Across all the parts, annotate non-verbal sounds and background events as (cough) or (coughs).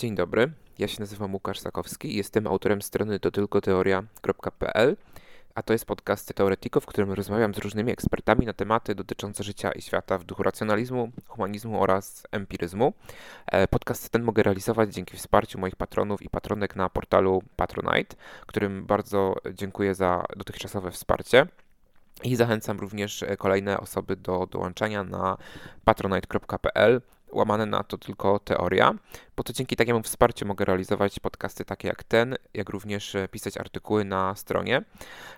Dzień dobry, ja się nazywam Łukasz Sakowski i jestem autorem strony totylkoteoria.pl, a to jest podcast Teoretiko, w którym rozmawiam z różnymi ekspertami na tematy dotyczące życia i świata w duchu racjonalizmu, humanizmu oraz empiryzmu. E, podcast ten mogę realizować dzięki wsparciu moich patronów i patronek na portalu Patronite, którym bardzo dziękuję za dotychczasowe wsparcie. I zachęcam również kolejne osoby do dołączania na patronite.pl łamane na to tylko teoria, bo to dzięki takiemu wsparciu mogę realizować podcasty takie jak ten, jak również e, pisać artykuły na stronie.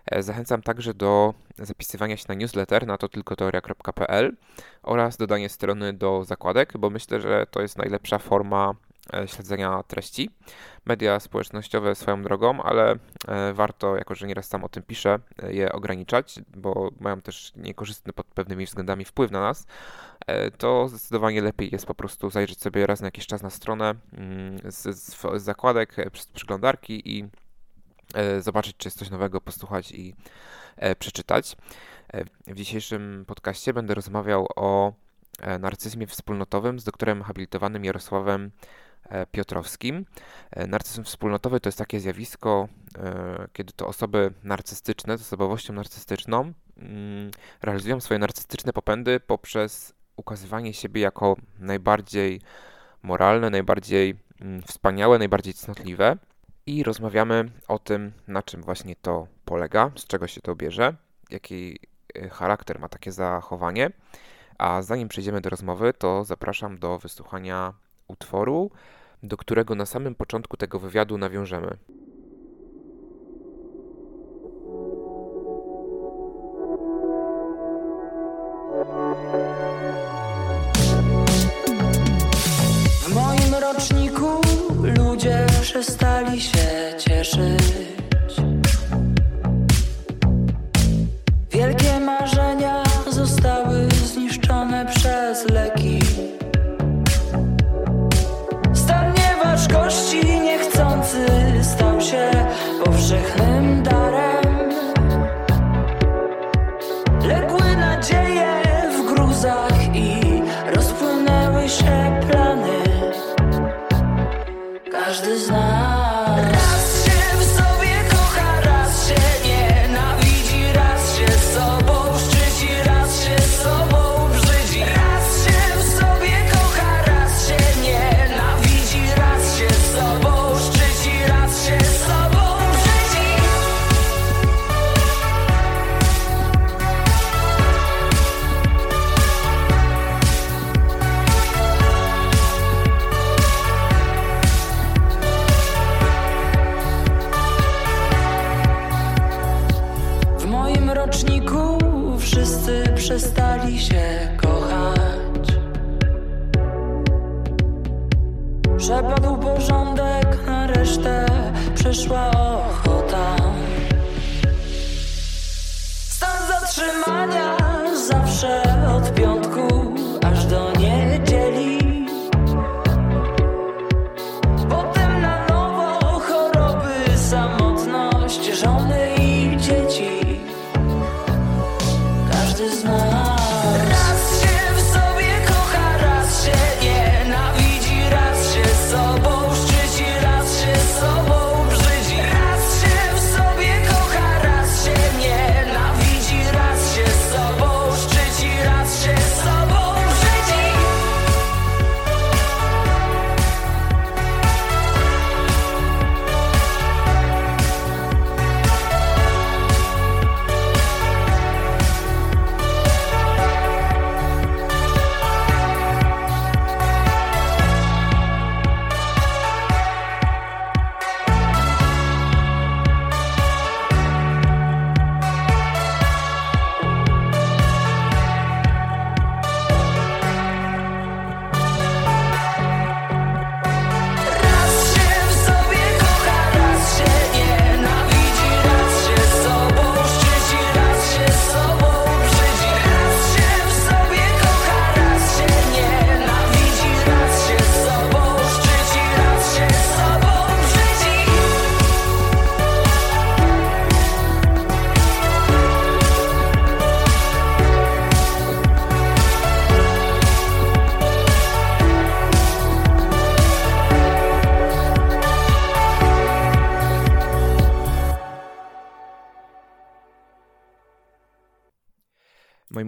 E, zachęcam także do zapisywania się na newsletter na to tylko teoria.pl oraz dodanie strony do zakładek, bo myślę, że to jest najlepsza forma śledzenia treści. Media społecznościowe swoją drogą, ale e, warto, jako że nieraz sam o tym piszę, e, je ograniczać, bo mają też niekorzystny pod pewnymi względami wpływ na nas. To zdecydowanie lepiej jest po prostu zajrzeć sobie raz na jakiś czas na stronę mm, z, z, zakładek, z przeglądarki i zobaczyć, czy jest coś nowego, posłuchać i przeczytać. W dzisiejszym podcaście będę rozmawiał o narcyzmie wspólnotowym z doktorem habilitowanym Jarosławem E, Piotrowskim. E, narcyzm wspólnotowy to jest takie zjawisko, e, kiedy to osoby narcystyczne z osobowością narcystyczną mm, realizują swoje narcystyczne popędy poprzez ukazywanie siebie jako najbardziej moralne, najbardziej mm, wspaniałe, najbardziej cnotliwe. I rozmawiamy o tym, na czym właśnie to polega, z czego się to bierze, jaki charakter ma takie zachowanie. A zanim przejdziemy do rozmowy, to zapraszam do wysłuchania utworu, do którego na samym początku tego wywiadu nawiążemy.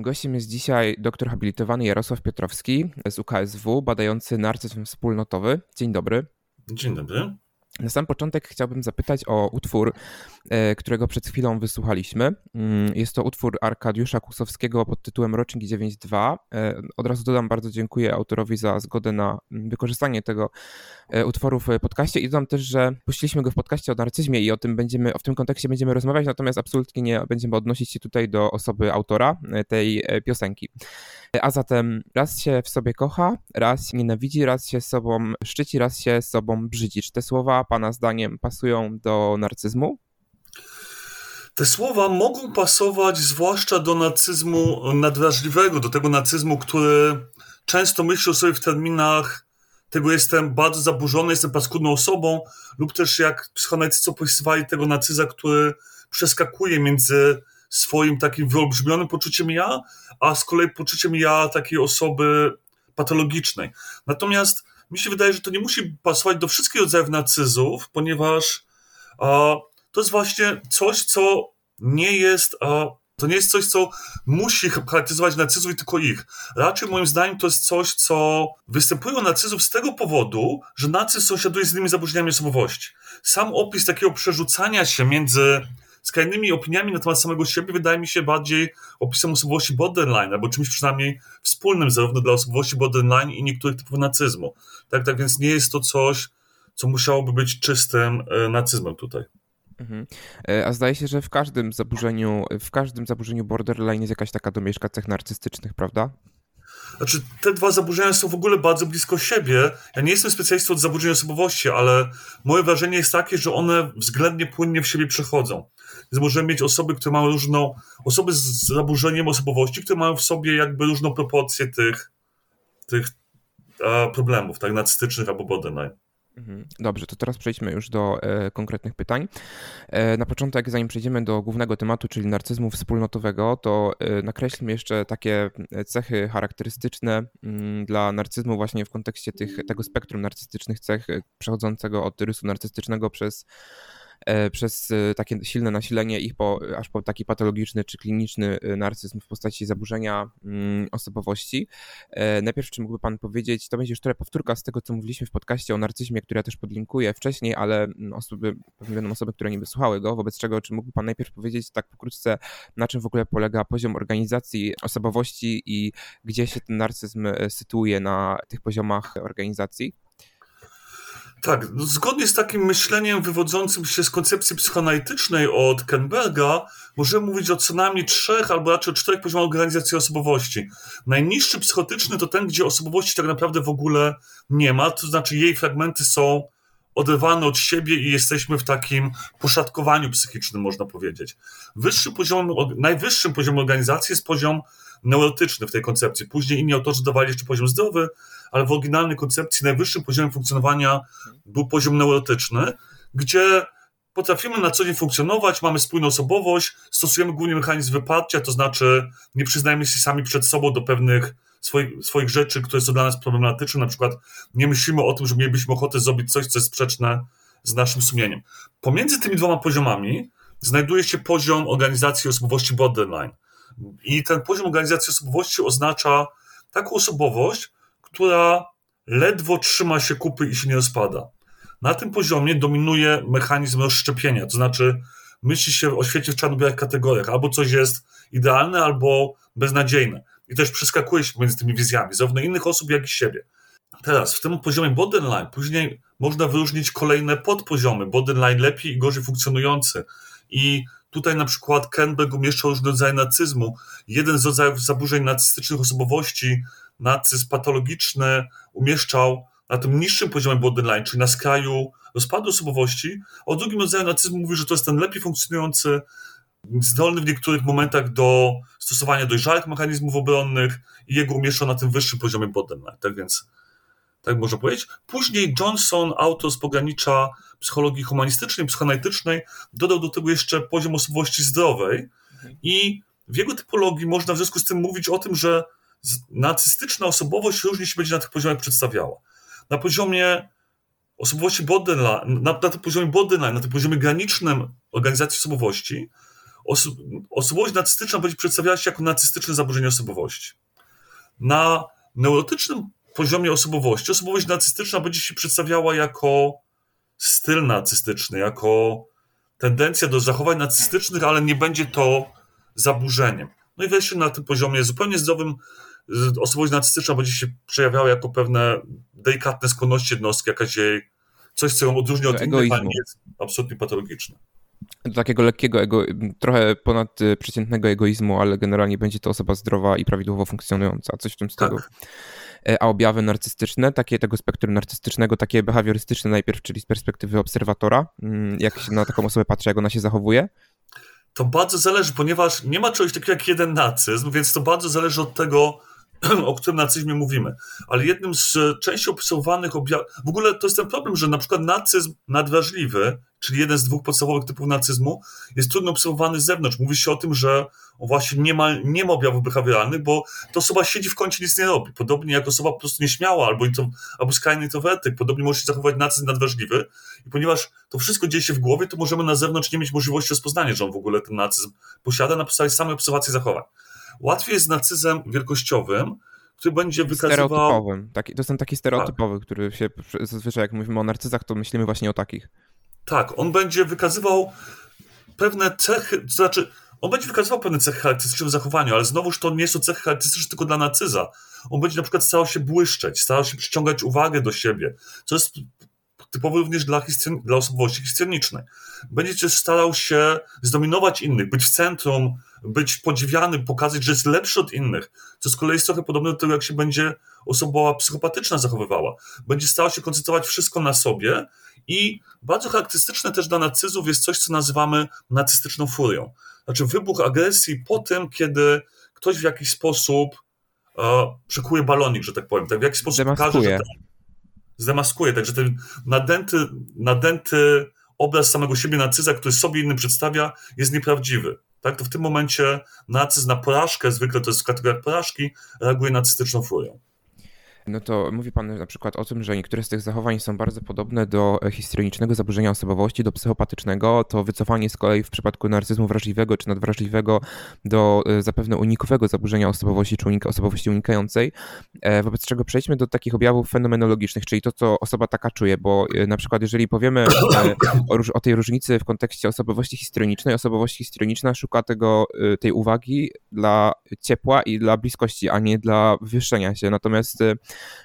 Gościem jest dzisiaj doktor habilitowany Jarosław Piotrowski z UKSW, badający narcyzm wspólnotowy. Dzień dobry. Dzień dobry. Na sam początek chciałbym zapytać o utwór, e, którego przed chwilą wysłuchaliśmy. Mm, jest to utwór Arkadiusza Kusowskiego pod tytułem Rocznik 9.2. E, od razu dodam, bardzo dziękuję autorowi za zgodę na mm, wykorzystanie tego e, utworu w podcaście i dodam też, że puściliśmy go w podcaście o narcyzmie i o tym będziemy, w tym kontekście będziemy rozmawiać, natomiast absolutnie nie będziemy odnosić się tutaj do osoby autora tej piosenki. A zatem raz się w sobie kocha, raz nienawidzi, raz się sobą szczyci, raz się sobą brzydzi. Czy te słowa Pana zdaniem pasują do narcyzmu? Te słowa mogą pasować zwłaszcza do narcyzmu nadwrażliwego, do tego narcyzmu, który często myśli sobie w terminach tego jestem bardzo zaburzony, jestem paskudną osobą, lub też jak psychoanalitycy opisywali tego narcyza, który przeskakuje między swoim takim wyolbrzymionym poczuciem ja, a z kolei poczuciem ja takiej osoby patologicznej. Natomiast mi się wydaje, że to nie musi pasować do wszystkich rodzajów narcyzów, ponieważ a, to jest właśnie coś, co nie jest. A, to nie jest coś, co musi charakteryzować narcyzów i tylko ich. Raczej moim zdaniem to jest coś, co występuje u narcyzów z tego powodu, że narcyz sąsiaduje z innymi zaburzeniami osobowości. Sam opis takiego przerzucania się między skrajnymi opiniami na temat samego siebie wydaje mi się bardziej opisem osobowości borderline, albo czymś przynajmniej wspólnym zarówno dla osobowości borderline i niektórych typów nacyzmu. Tak, tak więc nie jest to coś, co musiałoby być czystym e, nacyzmem tutaj. Mhm. E, a zdaje się, że w każdym zaburzeniu, w każdym zaburzeniu borderline jest jakaś taka domieszka cech narcystycznych, prawda? Znaczy, te dwa zaburzenia są w ogóle bardzo blisko siebie. Ja nie jestem specjalistą od zaburzeń osobowości, ale moje wrażenie jest takie, że one względnie płynnie w siebie przechodzą. Więc możemy mieć osoby, które mają różną, osoby z zaburzeniem osobowości, które mają w sobie jakby różną proporcję tych, tych problemów, tak, narcystycznych albo borderline. Mhm. Dobrze, to teraz przejdźmy już do e, konkretnych pytań. E, na początek, zanim przejdziemy do głównego tematu, czyli narcyzmu wspólnotowego, to e, nakreślmy jeszcze takie cechy charakterystyczne m, mm, dla narcyzmu właśnie w kontekście tych, tego spektrum narcystycznych cech, e, przechodzącego od rysu narcystycznego przez E, przez e, takie silne nasilenie ich po, aż po taki patologiczny czy kliniczny e, narcyzm w postaci zaburzenia mm, osobowości. Najpierw, czy mógłby Pan powiedzieć, to będzie już trochę powtórka z tego, co mówiliśmy w podcaście o narcyzmie, który ja też podlinkuję wcześniej, ale mm, osoby, pewnie będą osoby, które nie wysłuchały go, wobec czego, czy mógłby Pan najpierw powiedzieć tak pokrótce, na czym w ogóle polega poziom organizacji osobowości i gdzie się ten narcyzm sytuuje na tych poziomach organizacji? Tak, no zgodnie z takim myśleniem wywodzącym się z koncepcji psychoanalitycznej od Kenberga, możemy mówić o co najmniej trzech albo raczej o czterech poziomach organizacji osobowości. Najniższy psychotyczny to ten, gdzie osobowości tak naprawdę w ogóle nie ma, to znaczy jej fragmenty są oderwane od siebie i jesteśmy w takim poszatkowaniu psychicznym, można powiedzieć. Wyższy poziom, najwyższym poziomem organizacji jest poziom neurotyczny w tej koncepcji. Później inni autorzy dawali jeszcze poziom zdrowy, ale w oryginalnej koncepcji najwyższym poziomem funkcjonowania był poziom neurotyczny, gdzie potrafimy na co dzień funkcjonować, mamy spójną osobowość, stosujemy głównie mechanizm wyparcia, to znaczy nie przyznajemy się sami przed sobą do pewnych swoich, swoich rzeczy, które są dla nas problematyczne, na przykład nie myślimy o tym, że mielibyśmy ochotę zrobić coś, co jest sprzeczne z naszym sumieniem. Pomiędzy tymi dwoma poziomami znajduje się poziom organizacji osobowości borderline. I ten poziom organizacji osobowości oznacza taką osobowość, która ledwo trzyma się kupy i się nie rozpada. Na tym poziomie dominuje mechanizm rozszczepienia, to znaczy myśli się o świecie w czarno-białych kategoriach. Albo coś jest idealne, albo beznadziejne. I też przeskakuje się między tymi wizjami, zarówno innych osób, jak i siebie. Teraz, w tym poziomie borderline, później można wyróżnić kolejne podpoziomy, borderline lepiej i gorzej funkcjonujące. I tutaj na przykład Kenberg umieszczał różne rodzaje nacyzmu. Jeden z rodzajów zaburzeń narcystycznych osobowości nacyzm patologiczny umieszczał na tym niższym poziomie borderline, czyli na skraju rozpadu osobowości. O drugim rodzaju nacyzmu mówi, że to jest ten lepiej funkcjonujący, zdolny w niektórych momentach do stosowania dojrzałych mechanizmów obronnych i jego umieszczał na tym wyższym poziomie borderline. Tak więc, tak można powiedzieć. Później Johnson, autor z pogranicza psychologii humanistycznej, psychoanalitycznej, dodał do tego jeszcze poziom osobowości zdrowej i w jego typologii można w związku z tym mówić o tym, że narcystyczna osobowość różnie się będzie na tych poziomach przedstawiała. Na poziomie osobowości borderline, na, na tym poziomie borderline, na tym poziomie granicznym organizacji osobowości, oso osobowość narcystyczna będzie przedstawiała się jako narcystyczne zaburzenie osobowości. Na neurotycznym poziomie osobowości osobowość narcystyczna będzie się przedstawiała jako styl narcystyczny, jako tendencja do zachowań narcystycznych, ale nie będzie to zaburzeniem. No i wreszcie na tym poziomie zupełnie zdrowym osobowość narcystyczna będzie się przejawiała jako pewne delikatne skłonności jednostki, jakaś jej, coś, co ją odróżnia od innych, ale nie jest absolutnie patologiczne. Do takiego lekkiego, ego, trochę ponadprzeciętnego egoizmu, ale generalnie będzie to osoba zdrowa i prawidłowo funkcjonująca, coś w tym stylu. Tak. E, a objawy narcystyczne, takie tego spektrum narcystycznego, takie behawiorystyczne najpierw, czyli z perspektywy obserwatora, mm, jak się na taką osobę patrzy, jak ona się zachowuje? To bardzo zależy, ponieważ nie ma czegoś takiego jak jeden nacyzm, więc to bardzo zależy od tego, (clears throat) o którym nacyzmie mówimy. Ale jednym z częściej obserwowanych objawów, w ogóle to jest ten problem, że na przykład nacyzm nadwrażliwy, czyli jeden z dwóch podstawowych typów nacyzmu, jest trudno obserwowany z zewnątrz. Mówi się o tym, że właśnie nie ma, nie ma objawów behawioralnych, bo to osoba siedzi w kącie, nic nie robi. Podobnie jak osoba po prostu nieśmiała albo, intro, albo skrajny introwertyk, podobnie może się zachować nacyzm nadwrażliwy. I ponieważ to wszystko dzieje się w głowie, to możemy na zewnątrz nie mieć możliwości rozpoznania, że on w ogóle ten nacyzm posiada na podstawie samej obserwacji zachowań. Łatwiej jest z nacyzmem wielkościowym, który będzie wykazywał... Stereotypowym. Taki, to jest ten taki stereotypowy, tak. który się zazwyczaj jak mówimy o narcyzach, to myślimy właśnie o takich. Tak, on będzie wykazywał pewne cechy, to znaczy on będzie wykazywał pewne cechy charakterystyczne w zachowaniu, ale znowuż to nie są cechy charakterystyczne tylko dla narcyza. On będzie na przykład starał się błyszczeć, starał się przyciągać uwagę do siebie, co jest typowy również dla, dla osobowości histrionicznej. Będzie też starał się zdominować innych, być w centrum, być podziwiany, pokazać, że jest lepszy od innych, co z kolei jest trochę podobne do tego, jak się będzie osoba psychopatyczna zachowywała. Będzie starał się koncentrować wszystko na sobie i bardzo charakterystyczne też dla narcyzów jest coś, co nazywamy narcystyczną furią. Znaczy wybuch agresji po tym, kiedy ktoś w jakiś sposób e, przekuje balonik, że tak powiem, tak w jakiś sposób Demaskuje. pokaże, że zdemaskuje, także ten nadęty, nadęty obraz samego siebie narcyza, który sobie innym przedstawia, jest nieprawdziwy. Tak? To w tym momencie nacyzm na porażkę, zwykle to jest w kategoriach porażki, reaguje nacystyczną furią. No to mówi Pan na przykład o tym, że niektóre z tych zachowań są bardzo podobne do e, histrionicznego zaburzenia osobowości, do psychopatycznego. To wycofanie z kolei w przypadku narcyzmu wrażliwego czy nadwrażliwego do e, zapewne unikowego zaburzenia osobowości czy unika, osobowości unikającej. E, wobec czego przejdźmy do takich objawów fenomenologicznych, czyli to, co osoba taka czuje, bo na przykład jeżeli powiemy o, o tej różnicy w kontekście osobowości histrionicznej, osobowość histrioniczna szuka tego, tej uwagi dla ciepła i dla bliskości, a nie dla wywyższenia się. Natomiast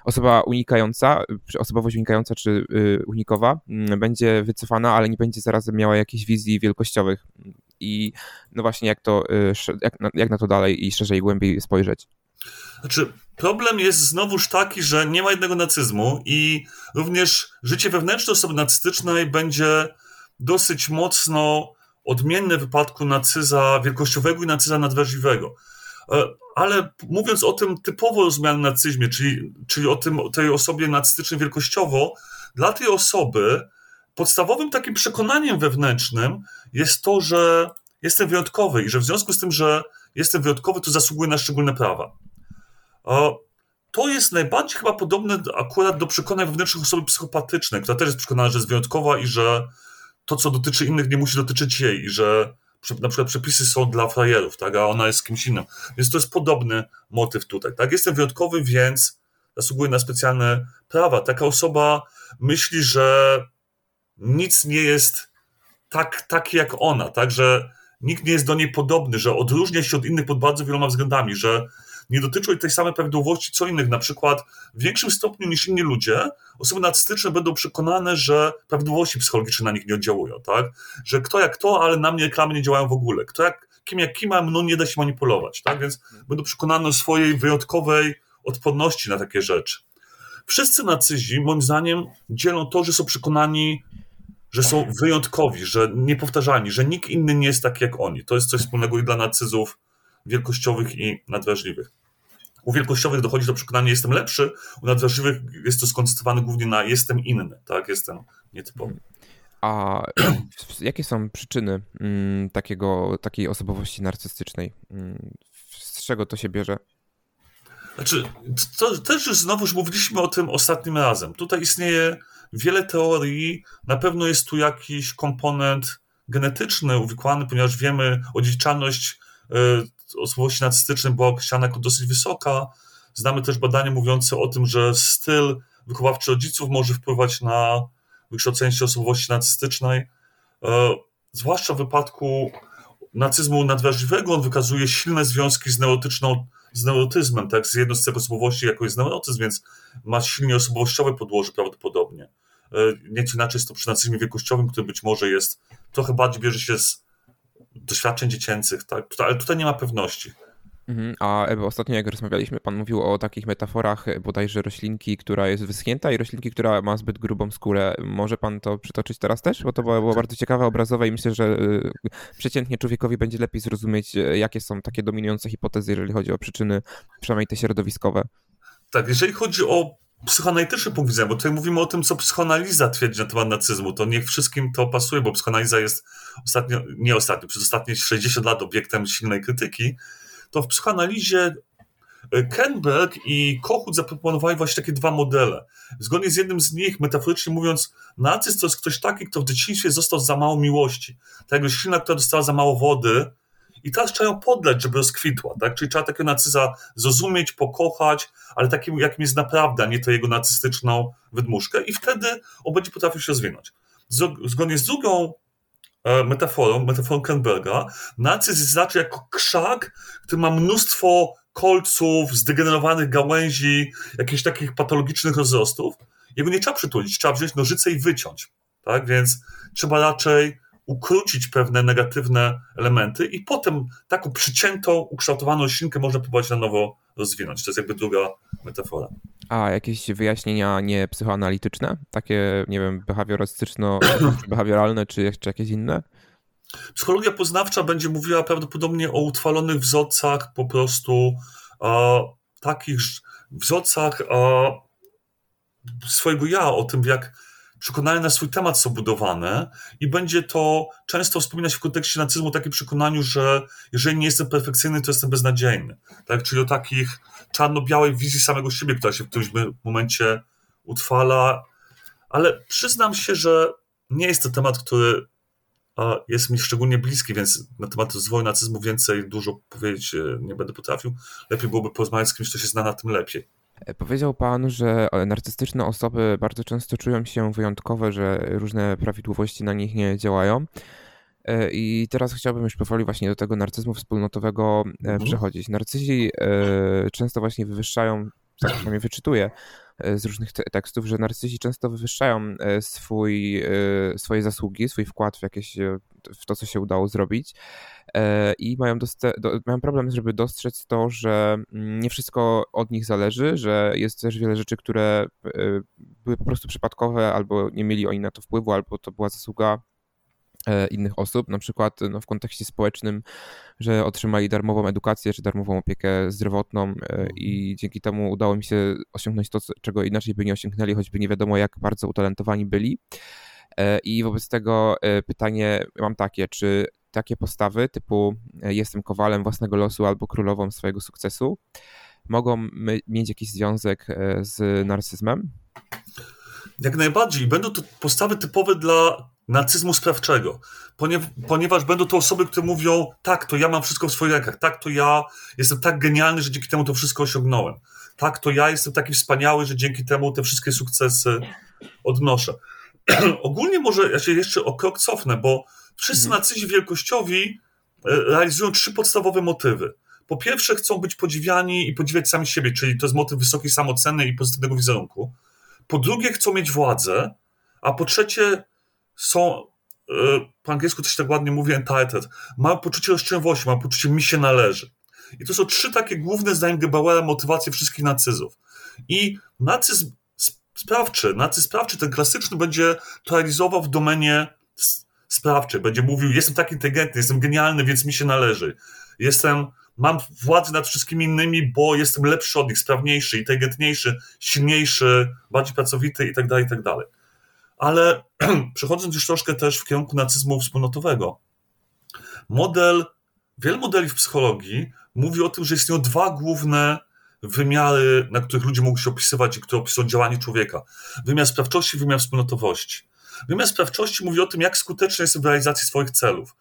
osoba unikająca, osobowość unikająca czy y, unikowa mm, będzie wycofana, ale nie będzie zarazem miała jakichś wizji wielkościowych. I no właśnie, jak, to, y, jak, jak na to dalej i szerzej głębiej spojrzeć? Znaczy, problem jest znowuż taki, że nie ma jednego nacyzmu i również życie wewnętrzne osoby nacystycznej będzie dosyć mocno odmienne w wypadku nacyza wielkościowego i nacyza nadwrażliwego. E, ale mówiąc o tym typowo rozumianym narcyzmie, czyli, czyli o tym, tej osobie narcystycznej wielkościowo, dla tej osoby podstawowym takim przekonaniem wewnętrznym jest to, że jestem wyjątkowy i że w związku z tym, że jestem wyjątkowy, to zasługuję na szczególne prawa. E, to jest najbardziej chyba podobne akurat do przekonań wewnętrznych osoby psychopatycznej, która też jest przekonana, że jest wyjątkowa i że to, co dotyczy innych, nie musi dotyczyć jej i że na przykład przepisy są dla frajerów, tak, a ona jest kimś innym. Więc to jest podobny motyw tutaj, tak. Jestem wyjątkowy, więc zasługuję na specjalne prawa. Taka osoba myśli, że nic nie jest tak, tak jak ona, tak, że nikt nie jest do niej podobny, że odróżnia się od innych pod bardzo wieloma względami, że nie dotyczą tej samej prawidłowości co innych. Na przykład w większym stopniu niż inni ludzie, osoby narcystyczne będą przekonane, że prawidłowości psychologiczne na nich nie oddziałują, tak? Że kto jak to, ale na mnie reklamy nie działają w ogóle. Kto jak, kim jak kim, a mną nie da się manipulować, tak? Więc będą przekonane o swojej wyjątkowej odporności na takie rzeczy. Wszyscy nacyzi, moim zdaniem, dzielą to, że są przekonani, że są wyjątkowi, że niepowtarzalni, że nikt inny nie jest taki jak oni. To jest coś wspólnego i dla nacyzów wielkościowych i nadwrażliwych. U wielkościowych dochodzi do przekonania, jestem lepszy, u nadwrażliwych jest to skoncentrowane głównie na jestem inny, tak, jestem nietypowy. A (clears throat) jakie są przyczyny mm, takiego, takiej osobowości narcystycznej? Mm, z czego to się bierze? Znaczy, to też już znowuż mówiliśmy o tym ostatnim razem. Tutaj istnieje wiele teorii, na pewno jest tu jakiś komponent genetyczny uwikłany, ponieważ wiemy, odziedziczalność y, osobowości narcystycznej była określana jako dosyć wysoka. Znamy też badania mówiące o tym, że styl wychowawczy rodziców może wpływać na wykształcenie się osobowości narcystycznej. E, zwłaszcza w wypadku narcyzmu nadwrażliwego on wykazuje silne związki z neurotyczną, z neurotyzmem, tak, z jedną z osobowości, jaką jest neurotyzm, więc ma silnie osobowościowe podłoże prawdopodobnie. E, nieco inaczej jest to przy narcyzmie wielkościowym, który być może jest, trochę bardziej bierze się z doświadczeń dziecięcych, tak, ale tutaj nie ma pewności. Mhm. A ostatnio jak rozmawialiśmy, pan mówił o takich metaforach e, bodajże roślinki, która jest wyschnięta i roślinki, która ma zbyt grubą skórę. Może pan to przytoczyć teraz też? Bo to było, bardzo ciekawe, obrazowe i myślę, że e, przeciętnie człowiekowi będzie lepiej zrozumieć, e, jakie są takie dominujące hipotezy, jeżeli chodzi o przyczyny, przynajmniej te środowiskowe. Tak, jeżeli chodzi o psychoanalityczny punkt widzenia, bo tutaj mówimy o tym, co psychoanaliza twierdzi na temat nacyzmu, to niech wszystkim to pasuje, bo psychoanaliza jest ostatnio, nie ostatnio, przez ostatnie 60 lat obiektem silnej krytyki, to w psychoanalizie e, Kenberg i Kochut zaproponowali właśnie takie dwa modele. Zgodnie z jednym z nich, metaforycznie mówiąc, nacyzm to jest ktoś taki, kto w dzieciństwie został za mało miłości. Tak jak roślina, która dostała za mało wody i teraz trzeba ją podleć, żeby rozkwitła. Tak? Czyli trzeba takiego nacyza zrozumieć, pokochać, ale takim, jakim jest naprawdę, a nie to jego nacystyczną wydmuszkę i wtedy on będzie potrafił się rozwinąć. Zgodnie z drugą E, metaforą, metaforą Krenberga, narcyz jest znaczy jako krzak, który ma mnóstwo kolców, zdegenerowanych gałęzi, jakichś takich patologicznych rozrostów. Jego nie trzeba przytulić, trzeba wziąć nożyce i wyciąć. Tak? Więc trzeba raczej ukrócić pewne negatywne elementy i potem taką przyciętą, ukształtowaną roślinkę można próbować na nowo rozwinąć. To jest jakby druga metafora. A jakieś wyjaśnienia nie psychoanalityczne? Takie, nie wiem, behawiorystyczno, behawioralne, czy jeszcze jakieś inne? Psychologia poznawcza będzie mówiła prawdopodobnie o utrwalonych wzorcach, po prostu e, takich wzorcach e, swojego ja, o tym, jak przekonania na swój temat są budowane i będzie to często wspominać w kontekście nacyzmu o takim przekonaniu, że jeżeli nie jestem perfekcyjny, to jestem beznadziejny. Tak? Czyli o takich czarno-białej wizji samego siebie, która się w którymś momencie utrwala. Ale przyznam się, że nie jest to temat, który jest mi szczególnie bliski, więc na temat rozwoju nacyzmu więcej dużo powiedzieć e, nie będę potrafił. Lepiej byłoby porozmawiać z kimś, kto się zna na tym lepiej. E, powiedział Pan, że e, narcystyczne osoby bardzo często czują się wyjątkowe, że różne prawidłowości na nich nie działają. E, I teraz chciałbym już powoli właśnie do tego narcyzmu wspólnotowego mhm. przechodzić. Narcyzi często właśnie wywyższają, tak przynajmniej wyczytuję z różnych tekstów, że narcyzi często wywyższają swój, swoje zasługi, swój wkład w jakieś, w to, co się udało zrobić E, i mają, do, mają problem, żeby dostrzec to, że mm, nie wszystko od nich zależy, że jest też wiele rzeczy, które e, były po prostu przypadkowe, albo nie mieli oni na to wpływu, albo to była zasługa e, innych osób, na przykład no, w kontekście społecznym, że otrzymali darmową edukację czy darmową opiekę zdrowotną i dzięki temu udało mi się osiągnąć to, czego inaczej by nie osiągnęli, choćby nie wiadomo jak bardzo utalentowani byli. I wobec tego pytanie mam takie, czy takie postawy typu e, jestem kowalem własnego losu albo królową swojego sukcesu mogą mieć jakiś związek e, z narcyzmem? Jak najbardziej. Będą to postawy typowe dla narcyzmu sprawczego, ponieważ będą to osoby, które mówią, tak, to ja mam wszystko w swoich rękach, tak, to ja jestem tak genialny, że dzięki temu to wszystko osiągnąłem, tak, to ja jestem taki wspaniały, że dzięki temu te wszystkie sukcesy odnoszę. (clears throat) Ogólnie może ja się jeszcze o krok cofnę, bo Wszyscy mhm. nacyzi wielkościowi e, realizują trzy podstawowe motywy. Po pierwsze, chcą być podziwiani i podziwiać sami siebie, czyli to jest motyw wysokiej samooceny i pozytywnego wizerunku. Po drugie, chcą mieć władzę, a po trzecie, są, e, po angielsku się tak ładnie mówi, entitled. Mają poczucie rozczęwości, mają poczucie mi się należy. I to są trzy takie główne, zdaniem Gebauera, motywacje wszystkich nacyzów. I nacyzm sprawczy, nacyzm sprawczy, ten klasyczny, będzie to realizował w domenie sprawczy, będzie mówił, jestem tak inteligentny, jestem genialny, więc mi się należy. Jestem, mam władzę nad wszystkimi innymi, bo jestem lepszy od nich, sprawniejszy, inteligentniejszy, silniejszy, bardziej pracowity i tak dalej, i tak dalej. Ale (clears throat) przechodząc już troszkę też w kierunku nacyzmu wspólnotowego, model, wiele modeli w psychologii mówi o tym, że istnieją dwa główne wymiary, na których ludzie mogą się opisywać i które opisują działanie człowieka. Wymiar sprawczości, wymiar wspólnotowości. Wymiar sprawczości mówi o tym, jak skuteczny jestem w realizacji swoich celów.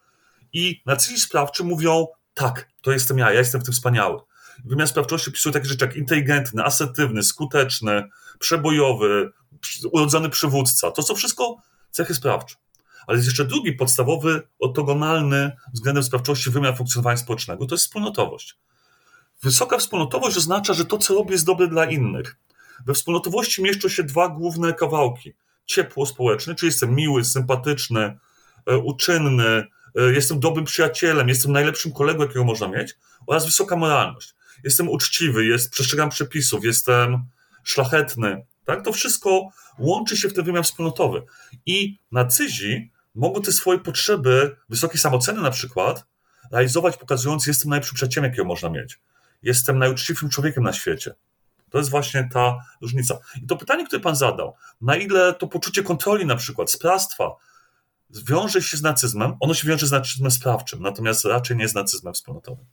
I narcyzi sprawczy mówią, tak, to jestem ja, ja jestem w tym wspaniały. Wymiar sprawczości opisuje takie rzeczy jak inteligentny, asertywny, skuteczny, przebojowy, urodzony przywódca. To są wszystko cechy sprawcze. Ale jest jeszcze drugi podstawowy, ortogonalny względem sprawczości wymiar funkcjonowania społecznego, to jest wspólnotowość. Wysoka wspólnotowość oznacza, że to, co robię, jest dobre dla innych. We wspólnotowości mieszczą się dwa główne kawałki. Ciepło społeczne, czyli jestem miły, sympatyczny, e, uczynny, jestem dobrym przyjacielem, jestem najlepszym kolegą, jakiego można mieć, oraz wysoka moralność. Jestem uczciwy, jest, przestrzegam przepisów, jestem szlachetny. Tak? To wszystko łączy się w ten wymiar wspólnotowy. I nacyzi mogą te swoje potrzeby, wysokiej samoceny na przykład, realizować pokazując, jestem najlepszym przyjacielem, jakiego można mieć. Jestem najuczciwszym człowiekiem na świecie. To jest właśnie ta różnica. I to pytanie, które pan zadał, na ile to poczucie kontroli na przykład, sprawstwa, wiąże się z nacyzmem, ono się wiąże z nacyzmem sprawczym, natomiast raczej nie z nacyzmem wspólnotowym.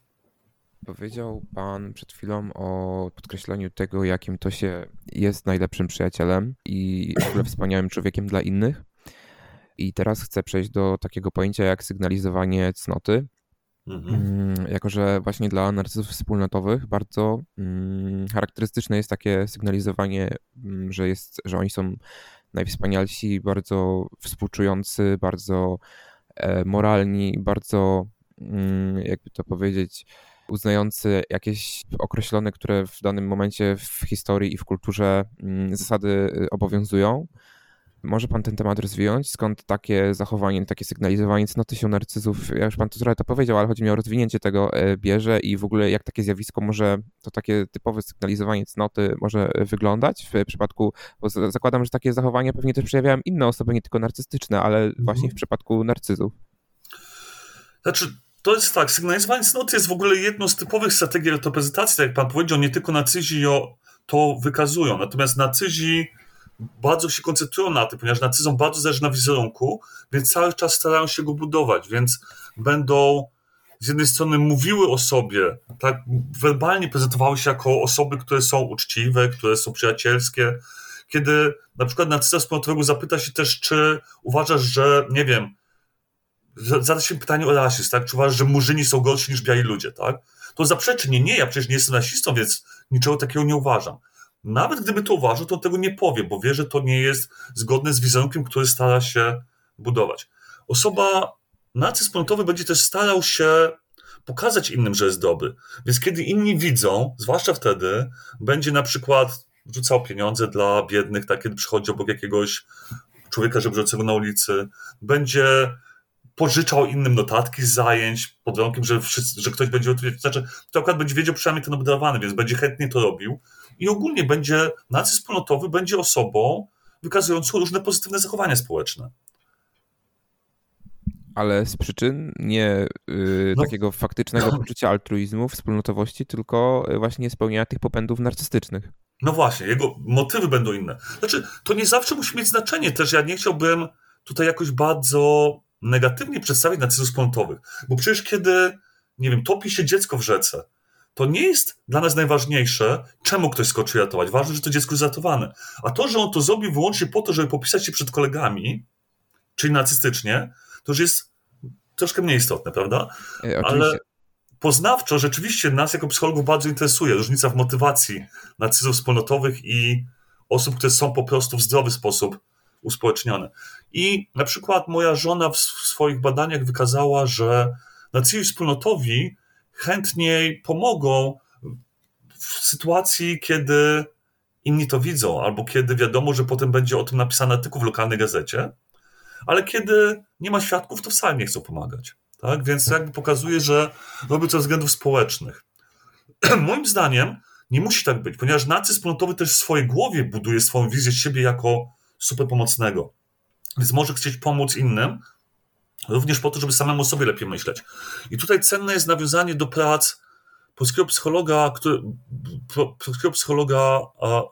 Powiedział Pan przed chwilą o podkreśleniu tego, jakim to się jest najlepszym przyjacielem i w ogóle wspaniałym człowiekiem dla innych. I teraz chcę przejść do takiego pojęcia jak sygnalizowanie cnoty. Mhm. Mm, jako, że właśnie dla narcyzów wspólnotowych bardzo mm, charakterystyczne jest takie sygnalizowanie, mm, że, jest, że oni są najwspanialsi, bardzo współczujący, bardzo e, moralni, bardzo, jakby to powiedzieć, uznający jakieś określone, które w danym momencie w historii i w kulturze zasady y, obowiązują. Może pan ten temat rozwinąć? Skąd takie zachowanie, takie sygnalizowanie cnoty się narcyzów? Ja już pan to trochę to powiedział, ale chodzi mi o rozwinięcie tego e, bierze i w ogóle jak takie zjawisko może, to takie typowe sygnalizowanie cnoty może wyglądać w przypadku, bo zakładam, że takie zachowania pewnie też przejawiają inne osoby, nie tylko narcystyczne, ale mhm. właśnie w przypadku narcyzów. Znaczy, to jest tak, sygnalizowanie cnoty jest w ogóle jedną z typowych strategii reprezentacji, tak jak pan powiedział, nie tylko nacyzi to wykazują, natomiast nacyzi bardzo się koncentrują na tym, ponieważ nacyzom bardzo zależy na wizerunku, więc cały czas starają się go budować, więc będą z jednej strony mówiły o sobie, tak werbalnie prezentowały się jako osoby, które są uczciwe, które są przyjacielskie. Kiedy na przykład nacysta wspólnotowego zapyta się też, czy uważasz, że, nie wiem, zada się pytanie o rasizm, tak? Czy uważasz, że murzyni są gorsi niż biali ludzie, tak? To zaprzeczy, nie, nie, ja przecież nie jestem rasistą, więc niczego takiego nie uważam. Nawet gdyby to uważał, to tego nie powie, bo wie, że to nie jest zgodne z wizerunkiem, który stara się budować. Osoba nacyspolnotowy będzie też starał się pokazać innym, że jest dobry. Więc kiedy inni widzą, zwłaszcza wtedy, będzie na przykład rzucał pieniądze dla biednych, tak kiedy przychodzi obok jakiegoś człowieka żebrzącego na ulicy, będzie pożyczał innym notatki z zajęć pod warunkiem, że, wszyscy, że ktoś będzie. Znaczy, to akurat będzie wiedział przynajmniej ten obdarowany, więc będzie chętnie to robił. I ogólnie będzie, nacy wspólnotowy będzie osobą wykazującą różne pozytywne zachowania społeczne. Ale z przyczyn nie yy, no. takiego faktycznego (laughs) poczucia altruizmu, wspólnotowości, tylko właśnie spełniania tych popędów narcystycznych. No właśnie, jego motywy będą inne. Znaczy, to nie zawsze musi mieć znaczenie też. Ja nie chciałbym tutaj jakoś bardzo negatywnie przedstawić nacyzmów wspólnotowych. Bo przecież kiedy, nie wiem, topi się dziecko w rzece, to nie jest dla nas najważniejsze, czemu ktoś skoczy ratować. Ważne, że to dziecko jest ratowane. A to, że on to zrobił wyłącznie po to, żeby popisać się przed kolegami, czyli nacystycznie, to już jest troszkę mniej istotne, prawda? E, Ale poznawczo rzeczywiście nas jako psychologów bardzo interesuje różnica w motywacji nacyzmów wspólnotowych i osób, które są po prostu w zdrowy sposób uspołecznione. I na przykład moja żona w swoich badaniach wykazała, że nacyzi wspólnotowi chętniej pomogą w sytuacji, kiedy inni to widzą, albo kiedy wiadomo, że potem będzie o tym napisany artykuł w lokalnej gazecie, ale kiedy nie ma świadków, to wcale nie chcą pomagać. Tak? Więc jakby pokazuje, że robią to ze względów społecznych. (clears throat) Moim zdaniem nie musi tak być, ponieważ nacy wspólnotowy też w swojej głowie buduje swoją wizję siebie jako super pomocnego. Więc może chcieć pomóc innym, również po to, żeby samemu sobie lepiej myśleć. I tutaj cenne jest nawiązanie do prac polskiego psychologa, który, polskiego psychologa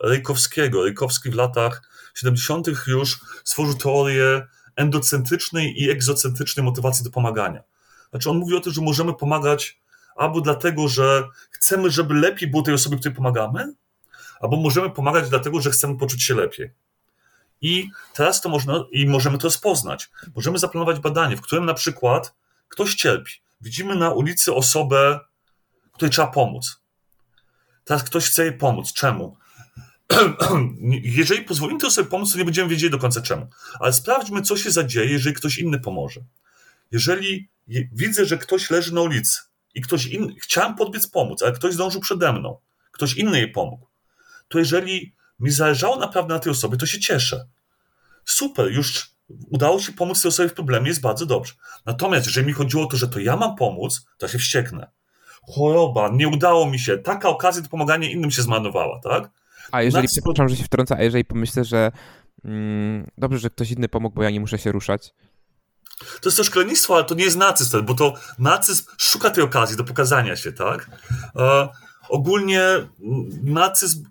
Rejkowskiego. Rejkowski w latach 70. już stworzył teorię endocentrycznej i egzocentrycznej motywacji do pomagania. Znaczy on mówi o tym, że możemy pomagać albo dlatego, że chcemy, żeby lepiej było tej osobie, której pomagamy, albo możemy pomagać dlatego, że chcemy poczuć się lepiej. I teraz to można, i możemy to rozpoznać. Możemy zaplanować badanie, w którym na przykład ktoś cierpi. Widzimy na ulicy osobę, której trzeba pomóc. Teraz ktoś chce jej pomóc. Czemu? (clears throat) jeżeli pozwolimy tej osobie pomóc, to nie będziemy wiedzieli do końca czemu. Ale sprawdźmy, co się zadzieje, jeżeli ktoś inny pomoże. Jeżeli widzę, że ktoś leży na ulicy i ktoś inny, chciałem podbiec pomóc, ale ktoś zdążył przede mną, ktoś inny jej pomógł, to jeżeli mi zależało naprawdę na tej osobie, to się cieszę. Super, już udało się pomóc tej osobie w problemie, jest bardzo dobrze. Natomiast jeżeli mi chodziło o to, że to ja mam pomóc, to ja się wścieknę. Choroba, nie udało mi się, taka okazja do pomagania innym się zmarnowała, tak? A jeżeli, przepraszam, że się wtrącę, a jeżeli pomyślę, że mm, dobrze, że ktoś inny pomógł, bo ja nie muszę się ruszać. To jest to szkolnictwo, ale to nie jest nacyzm, bo to nacyzm szuka tej okazji do pokazania się, tak? E, ogólnie nacyzm,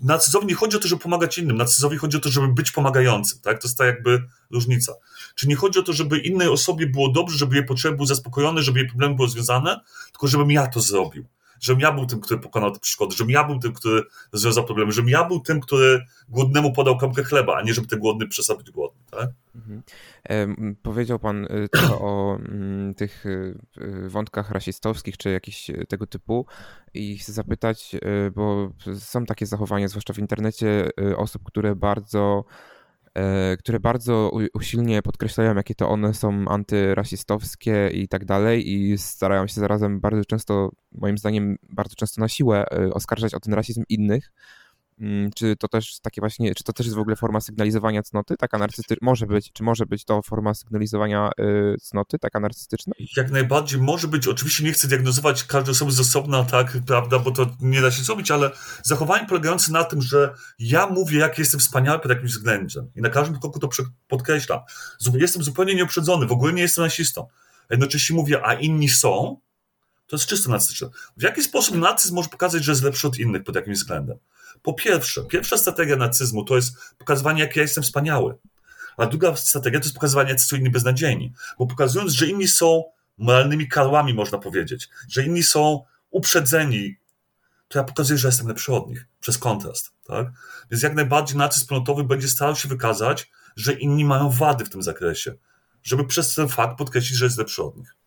nacyzowi nie chodzi o to, żeby pomagać innym, nacyzowi chodzi o to, żeby być pomagającym, tak? To jest ta jakby różnica. Czy nie chodzi o to, żeby innej osobie było dobrze, żeby jej potrzeby były zaspokojone, żeby jej problemy były związane, tylko żebym ja to zrobił żebym ja był tym, który pokonał te przeszkody, żebym ja był tym, który rozwiązał problemy, żebym ja był tym, który głodnemu podał kropkę chleba, a nie żeby ten głodny przestał być głodny. Tak? Mhm. powiedział pan y, (coughs) trochę o mm, tych y, y, wątkach rasistowskich czy jakichś tego typu i chcę zapytać, bo są takie zachowania, zwłaszcza w internecie, osób, które bardzo które bardzo usilnie podkreślają, jakie to one są antyrasistowskie i tak dalej i starają się zarazem bardzo często, moim zdaniem, bardzo często na siłę e, oskarżać o ten rasizm innych. Mm, czy to też takie właśnie, czy to też jest w ogóle forma sygnalizowania cnoty, taka narcystyczna? Może być, czy może być to forma sygnalizowania y, cnoty, taka narcystyczna? Jak najbardziej może być. Oczywiście nie chcę diagnozować każdej osoby z osobna, tak, prawda, bo to nie da się zrobić, ale zachowanie polegające na tym, że ja mówię, jak jestem wspaniały pod jakimś względem i na każdym kroku to podkreślam. Jestem zupełnie nieuprzedzony, w ogóle nie jestem rasistą. Jednocześnie mówię, a inni są, to jest czysto narcystyczne. W jaki sposób nacyzm może pokazać, że jest lepszy od innych pod jakimś względem? Po pierwsze, pierwsza strategia nacyzmu to jest pokazywanie, jak ja jestem wspaniały. A druga strategia to jest pokazywanie, jak są inni beznadziejni. Bo pokazując, że inni są moralnymi karłami, można powiedzieć, że inni są uprzedzeni, to ja pokazuję, że jestem lepszy od nich, przez kontrast. Tak? Więc jak najbardziej nacyzm wspólnotowy będzie starał się wykazać, że inni mają wady w tym zakresie, żeby przez ten fakt podkreślić, że jest lepszy od nich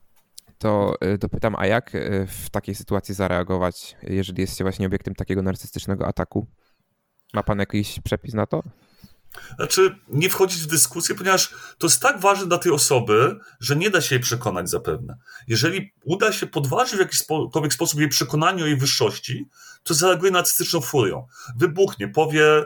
to y, dopytam, a jak y, w takiej sytuacji zareagować, jeżeli jest się właśnie obiektem takiego narcystycznego ataku? Ma pan jakiś przepis na to? Znaczy, nie wchodzić w dyskusję, ponieważ to jest tak ważne dla tej osoby, że nie da się jej przekonać zapewne. Jeżeli uda się podważyć w jakikolwiek sposób jej przekonanie o jej wyższości, to zareaguje narcystyczną furią. Wybuchnie, powie,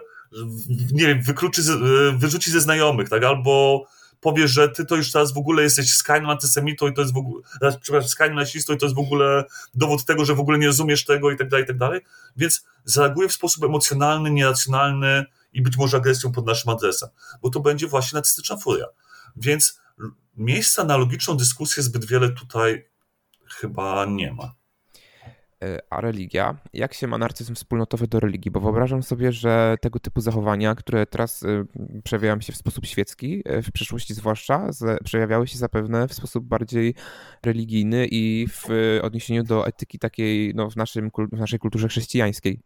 nie wiem, wykluczy, y, wyrzuci ze znajomych, tak, albo powie, że ty to już teraz w ogóle jesteś skrajnym antysemitą i to jest w ogóle, przepraszam, skrajnym rasistą i to jest w ogóle dowód tego, że w ogóle nie rozumiesz tego i tak dalej, i tak dalej. Więc zareaguje w sposób emocjonalny, nieracjonalny i być może agresją pod naszym adresem, bo to będzie właśnie nacystyczna furia. Więc miejsca na logiczną dyskusję zbyt wiele tutaj chyba nie ma. E, a religia, jak się ma narcyzm wspólnotowy do religii? Bo wyobrażam sobie, że tego typu zachowania, które teraz e, przejawiają się w sposób świecki, e, w przyszłości zwłaszcza, przejawiały się zapewne w sposób bardziej religijny i w odniesieniu do etyki takiej no, w, naszym, w naszej kulturze chrześcijańskiej.